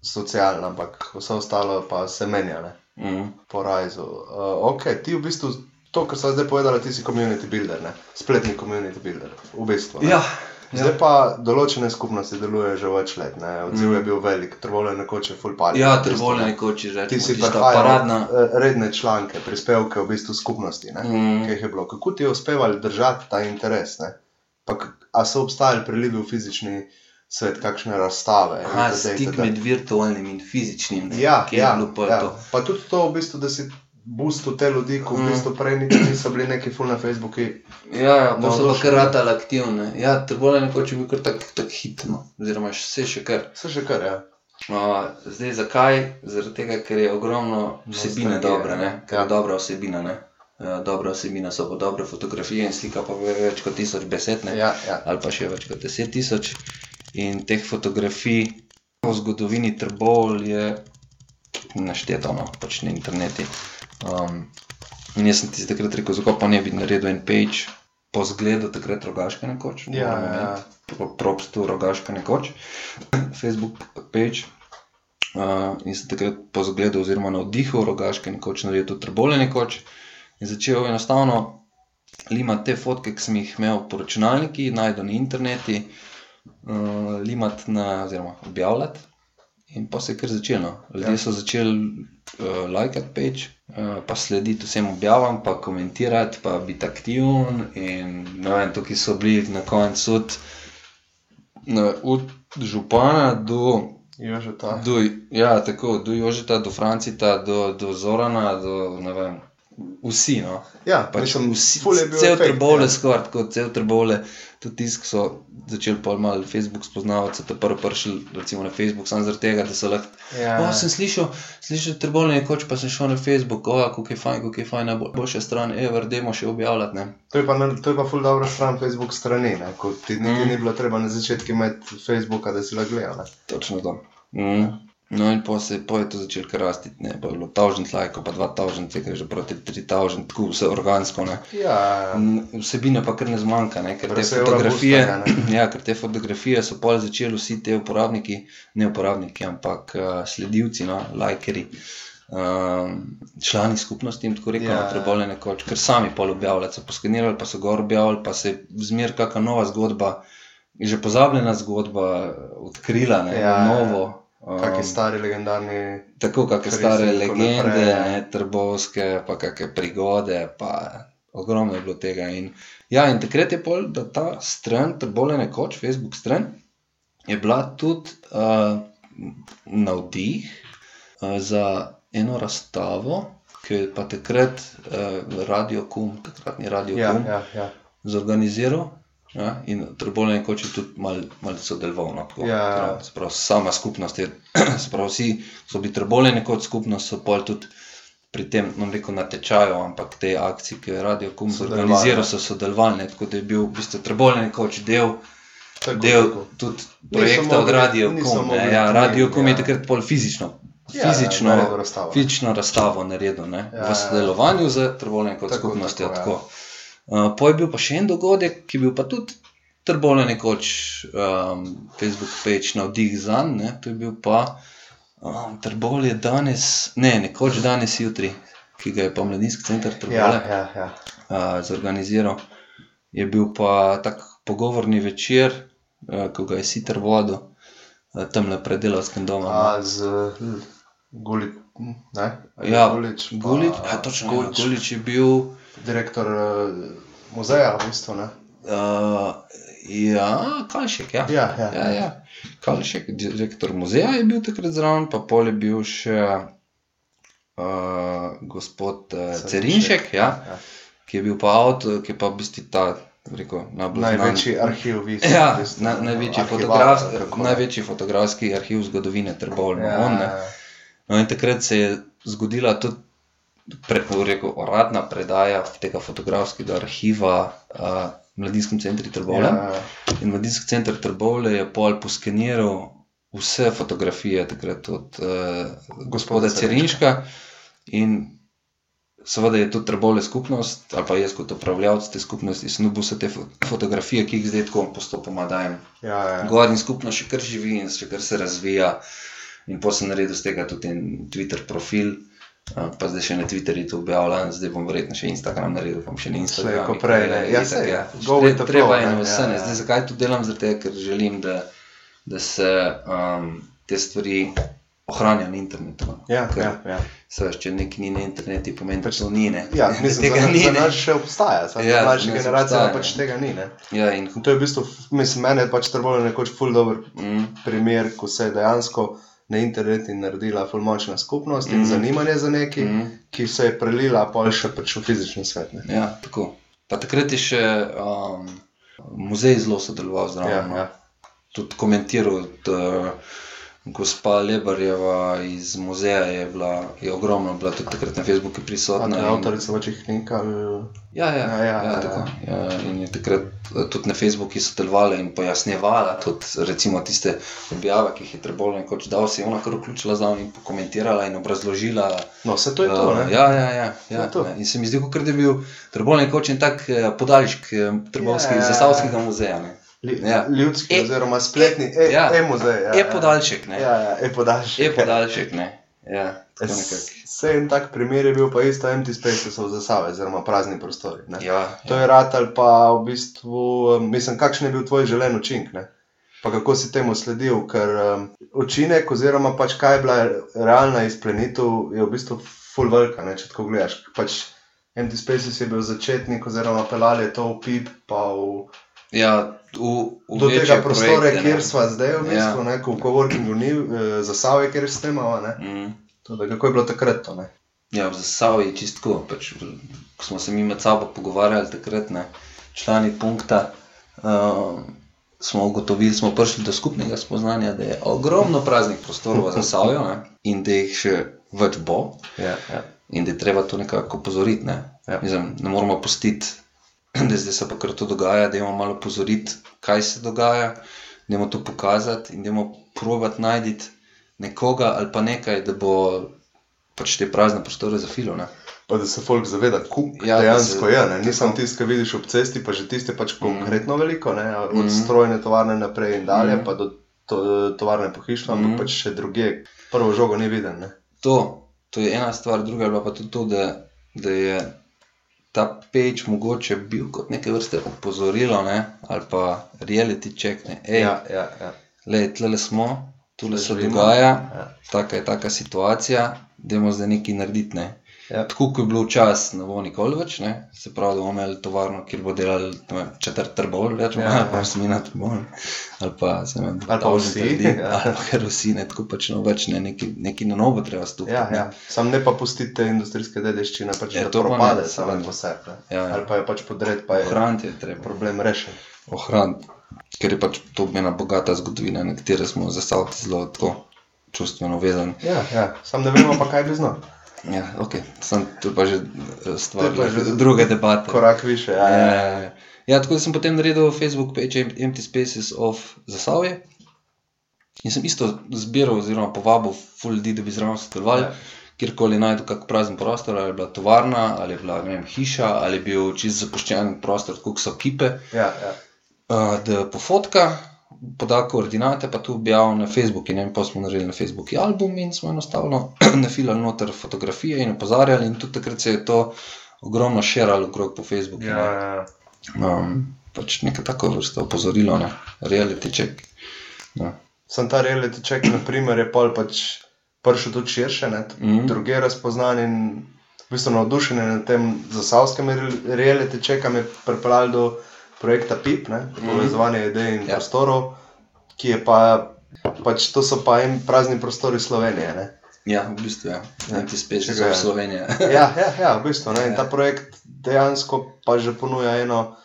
socialna, ampak vse ostalo pa se menja, ne, Mm. po rajzu. Uh, ok, ti v bistvu, to, kar sem zdaj povedala, ti si community builder, ne, spletni community builder, v bistvu. ne. Ja, Zdaj ja. pa določene skupnosti delujejo že več let, ne, odziv je bil velik, trbole nekoč je full party. ja ne. nekoč že Ti si paradna. redne članke, prispevke v bistvu skupnosti, ne, Mm. ki jih je bilo. Kako ti je uspevalo držati ta interes? Ne? Pa, a so obstajali prilivi v fizični svet, kakšne razstave? Aha, stik med virtualnim in fizičnim. ne, Ja, kje je ja, bilo pa ja. to. Pa tudi to, v bistvu, da si boostu te ljudi, ko v Mm. bistvu prej niti niso bili neki full na Facebooku. Ja, ja pa so pa kar ratali aktivne. Ja, Trbole nekoč je bil kar tak, tak hitno, oziroma vse še kar. Vse še kar, ja. Uh, zdaj zakaj? Zaradi tega, ker je ogromno vsebine Nostalgije, dobre, ne? ker Ja. je dobra vsebina. Ne? Uh, dobra vsebina so pa dobre fotografije in slika pa več kot tisoč besed, ne? Ja, ja. ali pa še več kot deset tisoč. In teh fotografij v zgodovini Trbol je našteto, no, pač na internetu. Um, in jaz sem ti takrat rekel, zakaj pa ne bi naredil en page po zgledu takrat rogaške nekoč. Ja, ja. Propstu rogaške nekoč, Facebook page. Uh, in sem takrat po zgledu, oziroma na vdihu rogaške nekoč naredil tudi trbole nekoč. In začel enostavno limati te fotke, ki sem jih imel po računalniku, najdel na internetu, uh, limati na, oziroma objavljati. In pa se je kar začelo. no. Ljudje Ja. so začeli uh, lajkati page, uh, pa slediti vsem objavam, pa komentirati, pa biti aktiven. In ne vem, tukaj so bili na koncu od, od župana do. Do, ja, tako, do Jožeta, do Francita, do, do Zorana, do ne vem, vsi. No. Ja, Pač mislim, vsi, cel trbole, ja. skoraj tako, cel trbole. Tudi tisk so začeli pol malo Facebook spoznavati, te prvo prišli recimo na Facebook, samo zaradi tega, da so lahko. Ja. O, sem slišal, slišal trbole nekoč, pa sem šel na Facebook, o, kako je fajn, kako je fajn, najboljša stran, ever, demo še objavljati. Ne. To je pa, na- to je pa ful dobra stran Facebook strani, ne? ko ti Mm. ni bilo treba na začetku imeti Facebooka, da si lahko gledal. Točno to. Mm. No, in po se po je to začelo kar rasti, ne, je bilo 1000 lajkov, pa 2000, nekaj že proti 3000, tako vse organsko. Ne. Ja, Vsebine pa kar ne zmanjka, ne, ker te fotografije, boostanja, ja, ker te fotografije so pol začeli vsi te uporabniki, ne uporabniki, ampak uh, sledilci, no, lajkeri, um, člani skupnosti in tako rekoč, Ja. ja. trebole nekoč, ker sami pol objavljali, so poskenirali, pa so gor objavili, pa se je zmer kakšna nova zgodba, že pozabljena zgodba, odkrila, ne, Ja, ja, ja. novo. Um, stari legendarni. tako kakšne stare legende, ja. ne, trbovske, pa kakšne prigode, pa ogromno je bilo tega. In, ja, in takrat je pol, da ta stran, trbole nekoč, Facebook stran, je bila tudi uh, navdih uh, za eno razstavo, ki je pa takrat uh, Radio Kum, takratni Radio Ja, Kum, ja, ja. zorganiziral. Ja, in nekoč je tudi malo mal sodeloval. No, tako, Ja. prav, se pravi, sama skupnost je, se pravi, vsi so bili Trbole nekoč skupnost, so pol tudi pri tem, no, rekel na tečaju, ampak te akcije, ki je Radio Kum Sodelovali, zorganiziral, ja. so sodelovali, tako da je bil v bistvu Trbole nekoč del, Tako, del tako. tudi projekta od Radio Kum. ja, Radio Kum je ja. takrat pol fizično. Ja, Fizično, naredil razstavo. fizično razstavo naredil, ne, Ja, v ja. sodelovanju z Trbole kot Tako, skupnostjo. tako, ja. Tako, Uh, po je bil pa še en dogodek, ki je bil pa tudi trbole nekoč um, Facebook page na vdih za njim, to je bil pa um, trbol je danes, ne, nekoč danes jutri, ki ga je pa mladinski center Ja, trbole ja, ja. uh, zorganiziral. Je bil pa tak pogovorni večer, uh, ko ga je sicer vodil, uh, tam le predelovskem domu. no. A z hm, Gulič, ne? Ja, Gulič, pa Gulič, ja, točno, Gulič. Ja, Gulič je bil. Direktor uh, muzeja, v bistvu, ne? Uh, ja, Kalšek, ja. Ja, ja. ja, ja. Kalšek, direktor muzeja je bil takrat zraven, pa pol je bil še uh, gospod uh, Cerinšek, ja, ja. ki je bil pa avtor, ki je pa v bistvu ta, rekel, najbolj znan- Največji arhiv, vi ste. Ja, bistvu, na, največji, fotograf, največji fotografski arhiv zgodovine Trbovne. Ja, Ja, on, ne. No, in takrat se je zgodila tudi pre, rekel, uradna predaja tega fotografskega arhiva uh, Mladinskem centru Trbovle. Ja. Ja, In Mladinski center Trbovle je pol poskeniral vse fotografije takrat od uh, gospoda Cerinška. In seveda je tudi Trbovle skupnost, ali pa jaz kot upravljavec te skupnosti, dobil vse te fo fotografije, ki jih zdaj tako postopoma dajem ja, ja. gor in skupno še kar živi in še kar se razvija. In potem sem naredil z tega tudi en Twitter profil, pa zdaj še na Twitterju to objavljam, zdaj bom verjetno še Instagram naredil, bom še na Instagramu. ko prej, ne. Ja, saj, ja. with the Treba je na vse, ja, ja. Zdaj zakaj to delam? Zato, ker želim, da, da se um, te stvari ohranijo na internetu. no. Ja, Ker, ja, ja. Saj, če nekaj ni na internetu, pomeni, da to ni. Ne. Ja, mislim, tega da ni. za nas še obstaja, samo Ja, ja, za mlajša generacija obstaja, pač ja. tega ni. Ne? Ja, in, In to je v bistvu, mislim, meni je pač trbolo nekoč ful dober mm, primer, ko se je dejansko na internet in naredila ful močna skupnost in Mhm. zanimanje za nekaj, Mhm. ki se je prelila pol še pač v fizični svet. Ne? Ja, tako. Pa takrat je še um, muzej zelo sodeloval zraven. Ja, no. ja. Tudi komentiral, da gospa Lebarjeva iz muzeja je bila, je ogromno bila tudi takrat na Facebooku prisotna. je avtorica večjih knjig ali Ja, ja, Ja, ja, ja, ja, ja, tako. Ja, in je takrat eh, tudi na Facebooku sodelovala in pojasnjevala tudi recimo, tiste objave, ki jih je trebalo nekoč dal, se je ona kar vključila za in pokomentirala in obrazložila. No, vse to je to. eh, Ne? ja, ja, ja, ja ne. In se mi zdi, kot da je bil trebalo nekoč en tak eh, podaljšek Trbovskega Ja, ja, ja, ja. Zasavskega muzeja. Ne. Ja. Ljudski, E- oziroma spletni, e, ja. e-muzej. Ja, Je podaljšek. Ja, ja, e-podaljšek. Je podaljšek, ne. Ja, tako nekako. Vse en tak primer je bil pa isto empty spaces v zasave, oziroma prazni prostori. Ne? Ja, To ja. je ratal pa v bistvu, um, mislim, kakšen je bil tvoj želen učinek. Ne? Pa kako si temu sledil, ker um, učinek, oziroma pač kaj je bila realna izplenitev, je v bistvu full velika, ne? če tako gledaš. Pač Empty Spaces je bil začetnik, oziroma pelali je to v PIP, pa v, ja v, v do tega prostora, projekte, kjer smo zdaj, v bistvu, Ja. ne, ko v coworkingu ni, eh, za Save, kjer snemamo. Ne? Mm. To, da, kako je bilo takrat to? Ne? Ja, v Zasavi je čistko. Pač, ko smo se mi med sabo pogovarjali, takrat ne, člani punkta, uh, smo ugotovili, smo prišli do skupnega spoznanja, da je ogromno praznih prostorov v Zasavi in da jih še več bo. Ja, ja. In da je treba to nekako opozoriti. Ne, Ja. Mislim, ne moramo pustiti, da zdaj se pa kar to dogaja, da imamo malo opozoriti, kaj se dogaja, da imamo to pokazati in da imamo provat najti nekoga ali pa nekaj, da bo pač te prazne prostore zafilo. Ne. Pa da se folk zaveda, kako Ja, dejansko se- je. Ne? Nisem tako. tisti, ki vidiš ob cesti, pa že tiste pač konkretno veliko, ne? od Mhm. strojne tovarne naprej in dalje, Mhm. pa do to, tovarne pohištva, ampak Mhm. pač še druge. Prvo žogo ni viden. Ne? To, to je ena stvar, druga je pa tudi to, da, da je ta peč mogoče bil kot neke vrste opozorilo ne? ali pa reality check. Ne? Ej, ja, ja, ja. Lej, tle smo, tule se dogaja, Ja. taka je taka situacija, da moramo zdaj nekaj narediti. Ne. Ja. Tako kot je bilo včasih, ne bo nikoli več, ne. se pravi, da bomo imeli tovarno, kjer bo delal četrt trbol, rečemo, Ja, ja, ja. ali pa osmina trbol, ali pa se ne vem, Ali pa vsi, trdin, ja. ali pa kar vsi, ne, tako pač no več, ne, nekaj, nekaj na novo treba stopiti. Ja, ne. ja. Sam ne pa pustite industrijske dediščine, pač, Ja, da to propade samo po sebi. Ja, ja. Ali pa je pač podred, pa je Ohraniti je treba. problem rešen. ohraniti, ker je pač to ena bogata zgodovina, na katero smo zastavili zelo tako čustveno vezani. Ja, ja. Sam ne vemo pa, kaj bi znal. Ja, ok, Sam, to je pa že eh, stvar pa že druge debate. Korak više. Ja, Ja, ja. ja, ja. ja, tako da sem potem naredil Facebook page Em- Empty Spaces of Zasavje. In sem isto zbiral, oziroma povabil full ljudi, da bi zraven sodelovali. Ja. Kjerkoli najdu kak prazen prostor, ali je bila tovarna, ali je bila vem, hiša, ali je bil čist zapuščen prostor, kot so kipe, Ja, ja. uh, da pofotka, poda koordinate, pa tu objavil na Facebooku. In ne vem, pa smo naredili na Facebooku album in smo enostavno nafilali noter fotografije in opozarjali. In tudi takrat se je to ogromno širalo okrog po Facebooku. ja, ne. ja. Um, pač neka tako vrsta opozorilo, ne? reality check. Ja. Sem ta reality check, na primer, je pol pač prišel tudi širše, ne, mm. druge razpoznan in v bistvu navdušen nad tem zasavskim re- reality checkom je pripeljal do projekta PIP, ne, Mhm. povezovanje idej in Ja. ja. prostorov, ki je pa, pač to so pa en prazni prostori Slovenije. Ne. ja, v bistvu je. Ja. Ja. Ti spet že v Sloveniji. Ja, ja, ja, v bistvu. Ne, in Ja. ta projekt dejansko pa že ponuja eno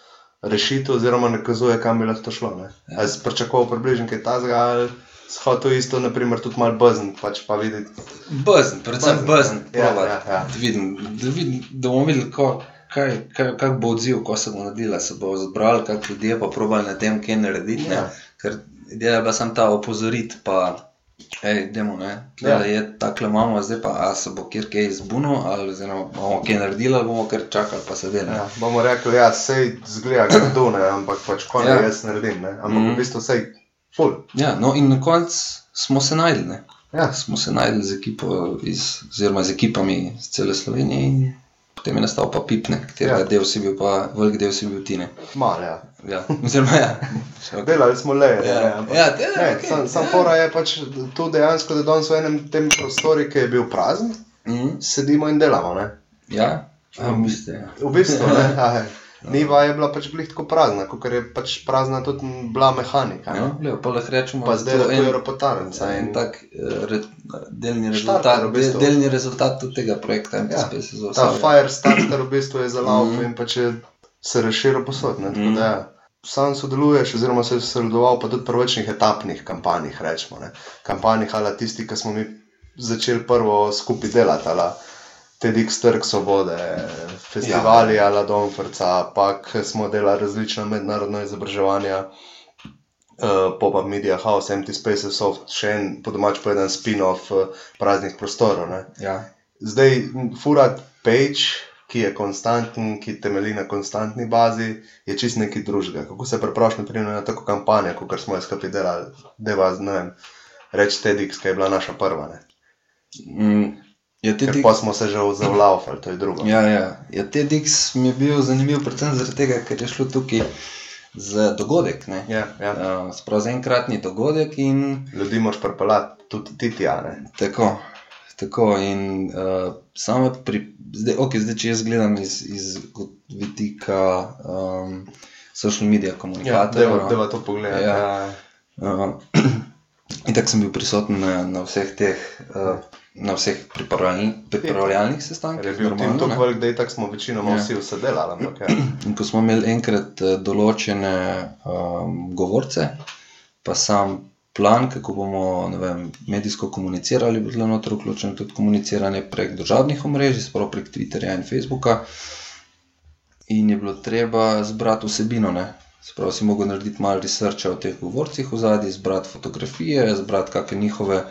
rešitev, oziroma nakazuje, kam bi lahko to šlo. Ne. Ja. Ja. Jaz pričakoval približno kaj tazga, ali shotel isto, naprimer, tudi malo buzzen, pač pa videti. Buzn, predvsem Buzn, buzn, ja, ja, ja. Da, vidim, da, vidim, da bomo videli, ko, kaj, kaj, kak bo odziv, ko se bo naredila. Se bo zbrali, kak ljudje pa probali na tem, kaj narediti. Ja. Ja. Ker ideja je bila samo ta opozoriti, pa hej, demo, ne. Ja. Ja. Je takle imamo, zdaj pa a se bo kjer kaj izbunil, ali oziroma bomo kaj naredili, ali bomo kar čakali, pa se dela. Ja, bomo rekli, ja, sej zgleda grdo, ne, ampak pač kaj Ja. ja. jaz naredim. Ne, ampak mm. Mhm. v bistvu sej full. Ja, no in na koncu smo se najdli. Ne? Ja. Smo se najdli z ekipo, iz, oziroma z ekipami iz cele Slovenije in potem je nastal pa Pipne, katerega Ja. ja. del si bil, pa velik del si bil Tine. Malo, ja. Ja, oziroma ja. Še ok. Delali smo le. Ja, ne, ampak- ja, te- ne, okej, sam, sam ja. fora je pač tu dejansko, da danes v enem tem prostoru, ki je bil prazen, Mhm. sedimo in delamo. Ne. Ja, a, v bistvu, ja. V bistvu, ne, aj, Niva je bila pač glih tako prazna, kot je pač prazna tudi bila mehanika. Ja, lepo, pa lahko rečemo, Pa da zdaj je to en, ropotarnica. en In tak eh, re, delni rezultat, v bistvu. del, delni rezultat tudi tega projekta Ja, MSP se ta. Fire Starter v bistvu je zalav Mhm. in pač je se razširil posod. Ne, tako Mhm. da, ja. Sam sodeluješ, oziroma se sodeloval pa tudi pri večnih etapnih kampanjih, rečemo. Ne. Kampanjih, ali tisti, ki smo mi začeli prvo skupaj delati, ali TEDx Trg Svobode, festivali, ja. ali Domfrca, pa smo delali različna mednarodna izobraževanja. Uh, Pop-up Media House, Empty Spaces, Soft, še en po domač povedan spin-off uh, praznih prostorov. Ne. Ja. Zdaj, furat page, ki je konstanten, ki temelji na konstantni bazi, je čist nekaj drugega. Kako se preprosto pripravlja na tako kampanjo, kot smo jo skupaj delali, deva, ne vem, reči TEDx, ki je bila naša prva. Ne. Mm, je Ker pa smo se že zavlavali, to je drugo. ja, ja. Je TEDx mi je bil zanimiv predvsem zaradi tega, ker je šlo tukaj za dogodek. Ne? Ja, ja. Uh, Sprav za enkratni dogodek in Ljudi moš pripeljati tudi ti tja. Ne. tako. Tako in uh, samo pri, zdaj, okay, zdaj, če jaz gledam iz, iz vidika um, social media Ja, komunikatorja. deva, no. deva to pogledati. Ja. Ja. Uh, in tako sem bil prisoten na, na vseh teh, uh, na vseh pripravljalni, pripravljalnih sestankih. Je bil normalno, tako velik, tako smo večinoma Ja. vsi vse delali. Ampak, ja. In ko smo imeli enkrat eh, določene um, govorce, pa sam plan, kako bomo vem, medijsko komunicirali, bo zelo noter vključeno tudi komuniciranje prek državnih omrežij, sploh prek Twitterja in Facebooka. In je bilo treba zbrati vsebino. Ne? Spravo si mogel narediti malo researcha o teh govorcih v zadnji, zbrati fotografije, zbrati kakšne njihove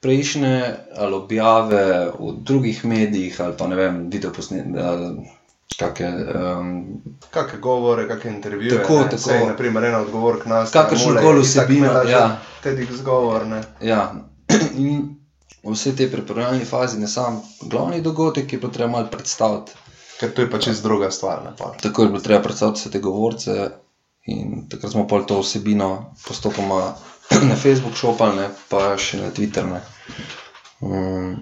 prejšnje ali objave v drugih medijih, ali pa ne vem, video posnetke. Kakšne, um, Kakšne govore, kakšne intervjuje. Tako, ne. tako. Sej, naprimer, ena od govork nas. Kakršno koli vsebino, ja. TEDx govor, ne. Ja, in vse te pripravljalne faze, ne sam glavni dogodek, je bilo treba malo predstaviti. Ker to je pač čisto druga stvar. Ne, pol. Tako je bilo treba predstaviti vse te govorce, in takrat smo pol to vsebino postopoma na Facebook šopali, ne, pa še na Twitter. Ne. Um,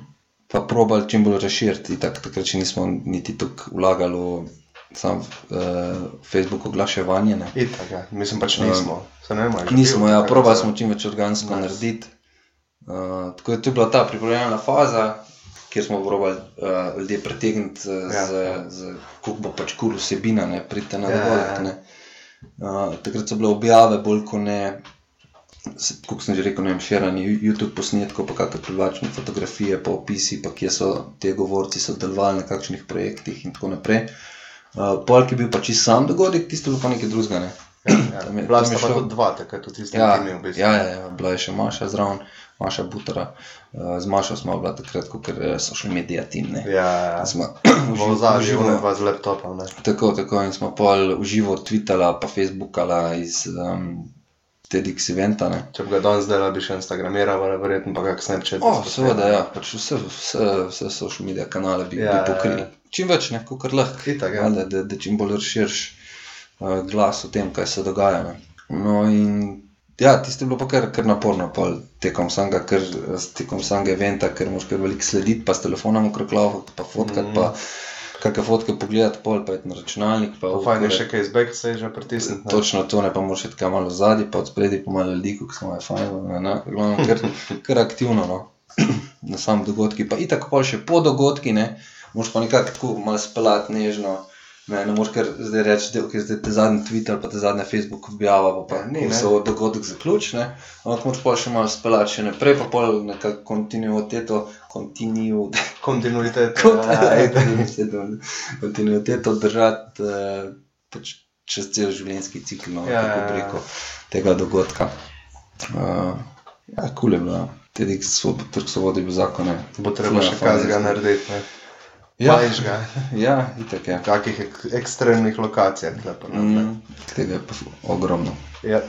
pa probali čim bolj razširiti, tak, takrat še nismo niti tako vlagali v sam uh, Facebook oglaševanje. Ne. Itak, ja. Mislim pač nismo. Se ne vem, Nismo, bil ja, probali smo čim več organsko Nice. narediti. Uh, tako je to bila ta pripravljalna faza, kjer smo probali uh, ljudi pritegniti, z, Ja, ja, ja. z, z kako bo pač kul vsebina, ne pridite na Ja, dogodek. ja. ne. Uh, takrat so bile objave bolj kot ne. Kot sem že rekel, ne vem, širanje YouTube posnetkov, pa kakšne privlačne fotografije, pa opisi, pa kje so ti govorci sodelovali na kakšnih projektih in tako naprej. Uh, Polk je bil pač čisto sam dogodek, tisto je bilo pa nekaj drugega. Ne? Ja, ja. Je- Bila je sta pa tudi dva, takrat v tistem Ja, timu. V bistvu. ja, ja, ja, bila je še Maša zraven, Maša Butara. Uh, z Mašo smo bila takrat, kot so šli medija tim. Ne. ja, ja. Smo V je dva z laptopom. Ne. Tako, tako in smo pol uživo tweetala, pa facebookala iz um, TEDx eventa. Ne. Če bi ga danes delal, bi še Instagramiral, verjetno pa kak Snapchat. O, seveda, ja, pač vse, vse, vse social media kanale bi, Ja, ja, bi pokrili. ja, Čim več, ne, kot lahko. Itak, ja. Valjda, da, da čim bolj razširiš uh, glas o tem, kaj se dogaja. Ne. No, in ja, tisto je bilo pa kar, kar naporno, pol, tekom samega, kar, tekom samega eventa, ker moš kar veliko slediti, pa s telefonom okrog lava, pa fotkati, Mhm. mm. pa kakšne fotke pogledati, pol pa je na računalnik. Pa Pa fajn je še kaj iz backstage pritisniti. ne. Točno to, ne pa moraš iti kam malo zadaj, pa od spredi pa malo ljudi, ki smo je fajn, ne, ne, glavno, kar, kar aktivno, no. na sam dogodki. Pa itak pa še po dogodki, ne, moraš pa nekako tako malo spelati nežno. Ne, ne moreš kar zdaj reči, da okay, zdaj te zadnji Twitter ali pa te zadnja Facebook objava, pa, pa Ja, ni, ne. se dogodek zaključi, ne. Ampak moraš pa še malo spelati še naprej, pa pol nekako kontinuiteto, kontinu, Kontinuitet. Ja, itak. kontinuiteto držati eh, pač čez cel življenjski cikl, no, Ja, kako ja, ja. rekel, tega dogodka. Uh, ja, kul je bilo. Tudi trg svobode bil zakon. Bo treba še kaj z ga narediti. Ne. Ja, Majžga. ja itak je. V kakih ek ekstremnih pa not, ne. Mm, tega je ogromno. Ja.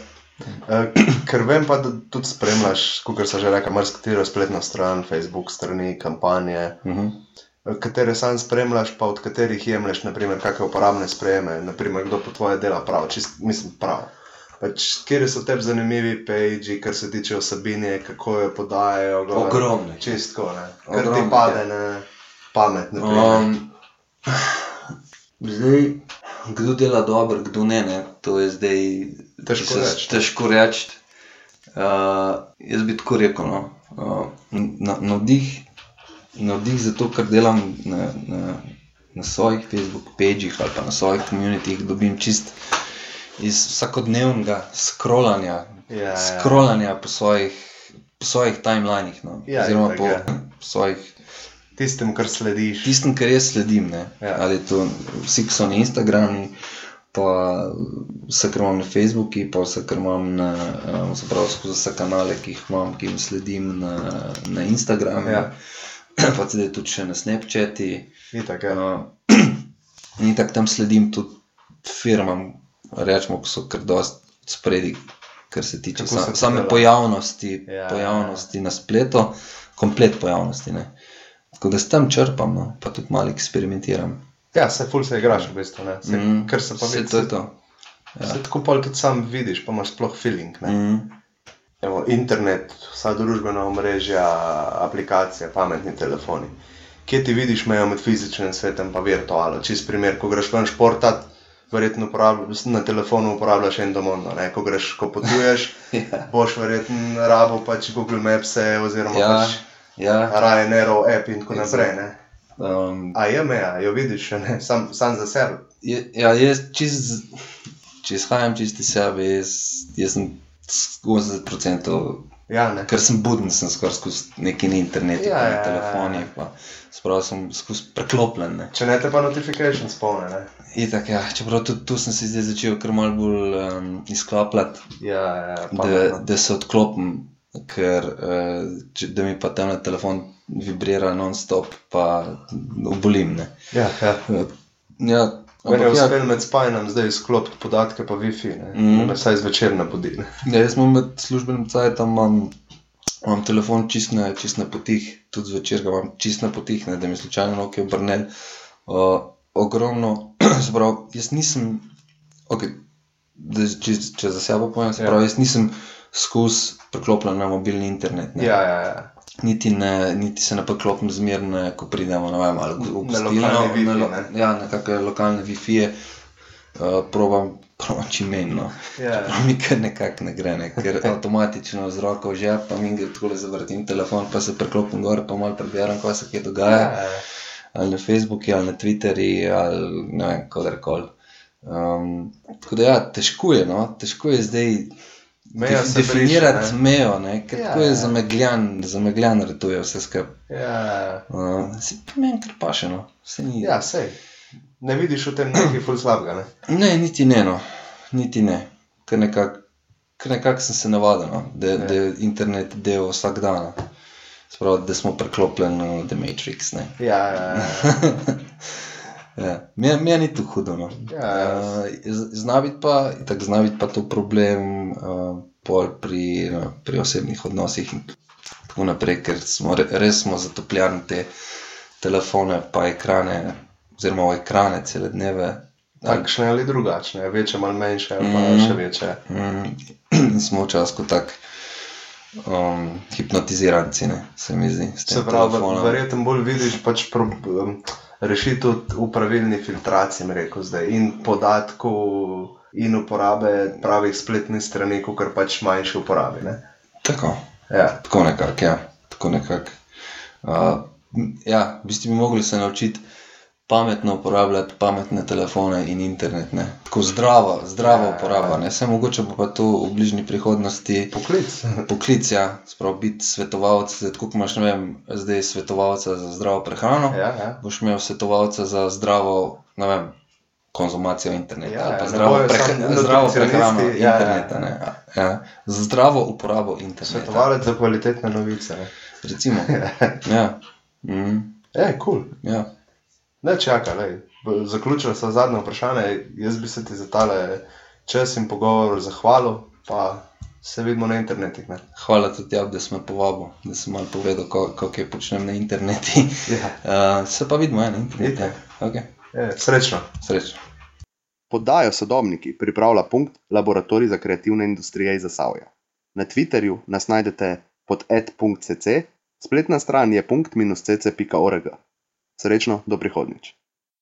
Eh, Ker vem pa, da tudi spremljaš, kot se že reče, marsikatero spletno stran, Facebook strani, kampanje, Uh -huh. eh, katere sam spremljaš, pa od katerih jemliš, naprimer, kakšne uporabne sprejeme, naprimer, kdo po tvoje dela prav, čist, mislim prav. Pač, kje so tebi zanimivi page, kar se tiče osebine, kako jo podajajo. gor. Ogromne. Čistko, ne. Kar ti Ogromne, pade na pamet. naprimer. Um, zdaj, Kdo dela dobro, kdo ne, ne, to je zdaj Težko se- reči. Težko reči. Uh, jaz bi tako rekel. No. Uh, na, navdih, navdih za to, kar delam na, na, na svojih Facebook pagih ali pa na svojih komunitih, dobim čist iz vsakodnevnega scrollanja, Ja, ja. scrollanja po svojih, po svojih timelinih, no. Ja, oziroma itak, po, ja. po svojih Tistem, kar slediš. tistem, kar jaz sledim. Ne? Ja. Ali to vsi, ki so na Instagramu, pa vse, kar imam na Facebooku, pa vse, kar imam na, um, se pravi, skozi vse kanale, ki jih imam, ki jim sledim na, na Instagramu, Ja. pa tudi tudi še na Snapchatu. Itak, ja. Uh, in tako tam sledim tudi firmam, rečemo, ki so kar dost spredi, kar se tiče Kako sa, se to same pojavnosti, Ja, ja, pojavnosti na spletu, komplet pojavnosti. Ne. Tako da s tem črpam, no, pa tudi malo eksperimentiram. ja, se ful se igraš v bistvu. Ne? Se, Mm, Ker se pa vidi, to je to. Se tako pol tudi sam vidiš, pa imaš sploh feeling. Ne? Mm. Evo, internet, vsa družbena omrežja, aplikacije, pametni telefoni. Kje ti vidiš mejo med fizičnim svetom in virtualno? Čist primer, ko greš ven športat, verjetno na telefonu uporabljaš endomondo, ne? ko greš, ko potuješ, Ja. boš verjetno rabo pač Google Maps oziroma Ja, pač ja, Ryanairov app in tako naprej. Ne? um, A je meja, jo vidiš, ne? sam, sam za sebe. je, ja, jaz čist, če izhajam čist iz sebe, jaz, jaz sem 80%, Ja, ne. ker sem buden, sem skoraj skozi neki na internetu, Ja, ja, ja, na ja, telefonih, pa sprav sem skozi preklopljen. Ne. Če ne te pa notifications polne. Ne? Itak, ja, čeprav tudi tu sem se zdaj začel kar malo bolj um, izklapljati, Ja, ja, da, pametno. da se odklopim, ker uh, če, da mi pa tam na telefon vibrira non-stop, pa obolim. Ne. ja, ja. Ja, Meni je ampak ja, uspelo med spajanjem zdaj izklopiti podatke pa Wi-Fi, ne? Mm. me vsaj zvečer ne. Ja, jaz imam med službenim cajtom, imam, imam telefon čist na, čist na potih, tudi zvečer ga imam čist na potih, ne, da mi slučajno noke obrnel. Uh, ogromno, se pravi, jaz nisem, okay, da, če, če za sebe povem, se Ja. pravi, jaz nisem skozi priklopljen na mobilni internet. Ne. Ja, ja, ja. Niti, ne, niti se ne priklopim zmerno, ko pridemo na vem, ali v Na gostilno, lokalni Wi-Fi, na lo- ne. Ja, na kakšne lokalne Wi-Fi-je, uh, probam, probam čim manj. No. ja. Prav mi kar nekako ne gre, ne? ker avtomatično z roko v žep, pa mi gre tako zavrtim telefon, pa se preklopim gor, pa malo preberem, kaj se kje dogaja. ja. Ali na Facebooku, ali na Twitterju, ali ne vem, kadarkoli. Um, tako da, ja, težko je, no? težko je zdaj Meja se briše, definirati ne. mejo, ne? ker Ja, tako je ja. zamegljan, zamegljan ratuje vse skupaj. Ja, Uh, se pa meni kar paše, no. Saj ni. ja, sej. Ne vidiš v tem nekaj ful slabega. Ne? Ne, niti ne, no. niti ne. Ker nekako nekak sem se navadil, no. da, Ja. da je internet del vsak dan. Sprav, da smo preklopljeni v The Matrix. Ne. Ja, ja, ja. Ja. Meni mi ni to hudo. No. Ja. Uh, zna biti pa, itak zna biti pa to problem uh, pri, no, pri osebnih odnosih in tako naprej, ker smo re, res smo zatopljeni te telefone, pa ekrane, oziroma ekrane cele dneve. Takšne ali drugačne, večje, malo manjše, ali pa Mhm. še večje. Mm, smo včasih tako um, hipnotiziranci, ne, se mi zdi. Se pravi, verjetno bolj vidiš pač pro, um, rešitev v pravilni filtraciji, rekel zdaj, in podatkov, in uporabe pravih spletnih strani, kot pač manjše uporabe. Ne? Tako, Ja. tako nekako, ja. Tako nekako. Uh, ja, v bistvu bi mogli se naučiti pametno uporabljati pametne telefone in internet. Ne. Tako zdrava, zdrava Ja. uporaba. Ne. Vse mogoče bo pa to v bližnji prihodnosti Poklic. poklic, ja, sprav biti svetovalec, tako kot imaš, ne vem, zdaj svetovalca za zdravo prehrano. Ja, ja. boš imel svetovalca za zdravo, ne vem, konzumacijo interneta. Ja, ali pa ne zdravo, bojo preh samo zdravo nutricionisti, prehrano ja, ja. interneta. Ne, ja. Za zdravo uporabo interneta. Svetovalec za kvalitetne novice. Ne? Recimo. Ja. Mm, Je, kul. Cool. ja. Ne čaka, lej. B- zaključila sem zadnje vprašanje. Jaz bi se ti za tale čas in pogovor zahvalil, pa se vidimo na internetih. Ne? Hvala tudi tebi, da si me povabil, da si malo povedal, ko- kako je počnem na internetu. Ja. Uh, se pa vidimo ja, na internetu. Okay. Je, srečno. Srečno. Poddajo Sodobniki pripravlja punkt Laboratorij za kreativne industrije iz Zasavja. Na Twitterju nas najdete pod ad.cc, spletna stran je punkt-cc.org. Srečno, do prihodnjič.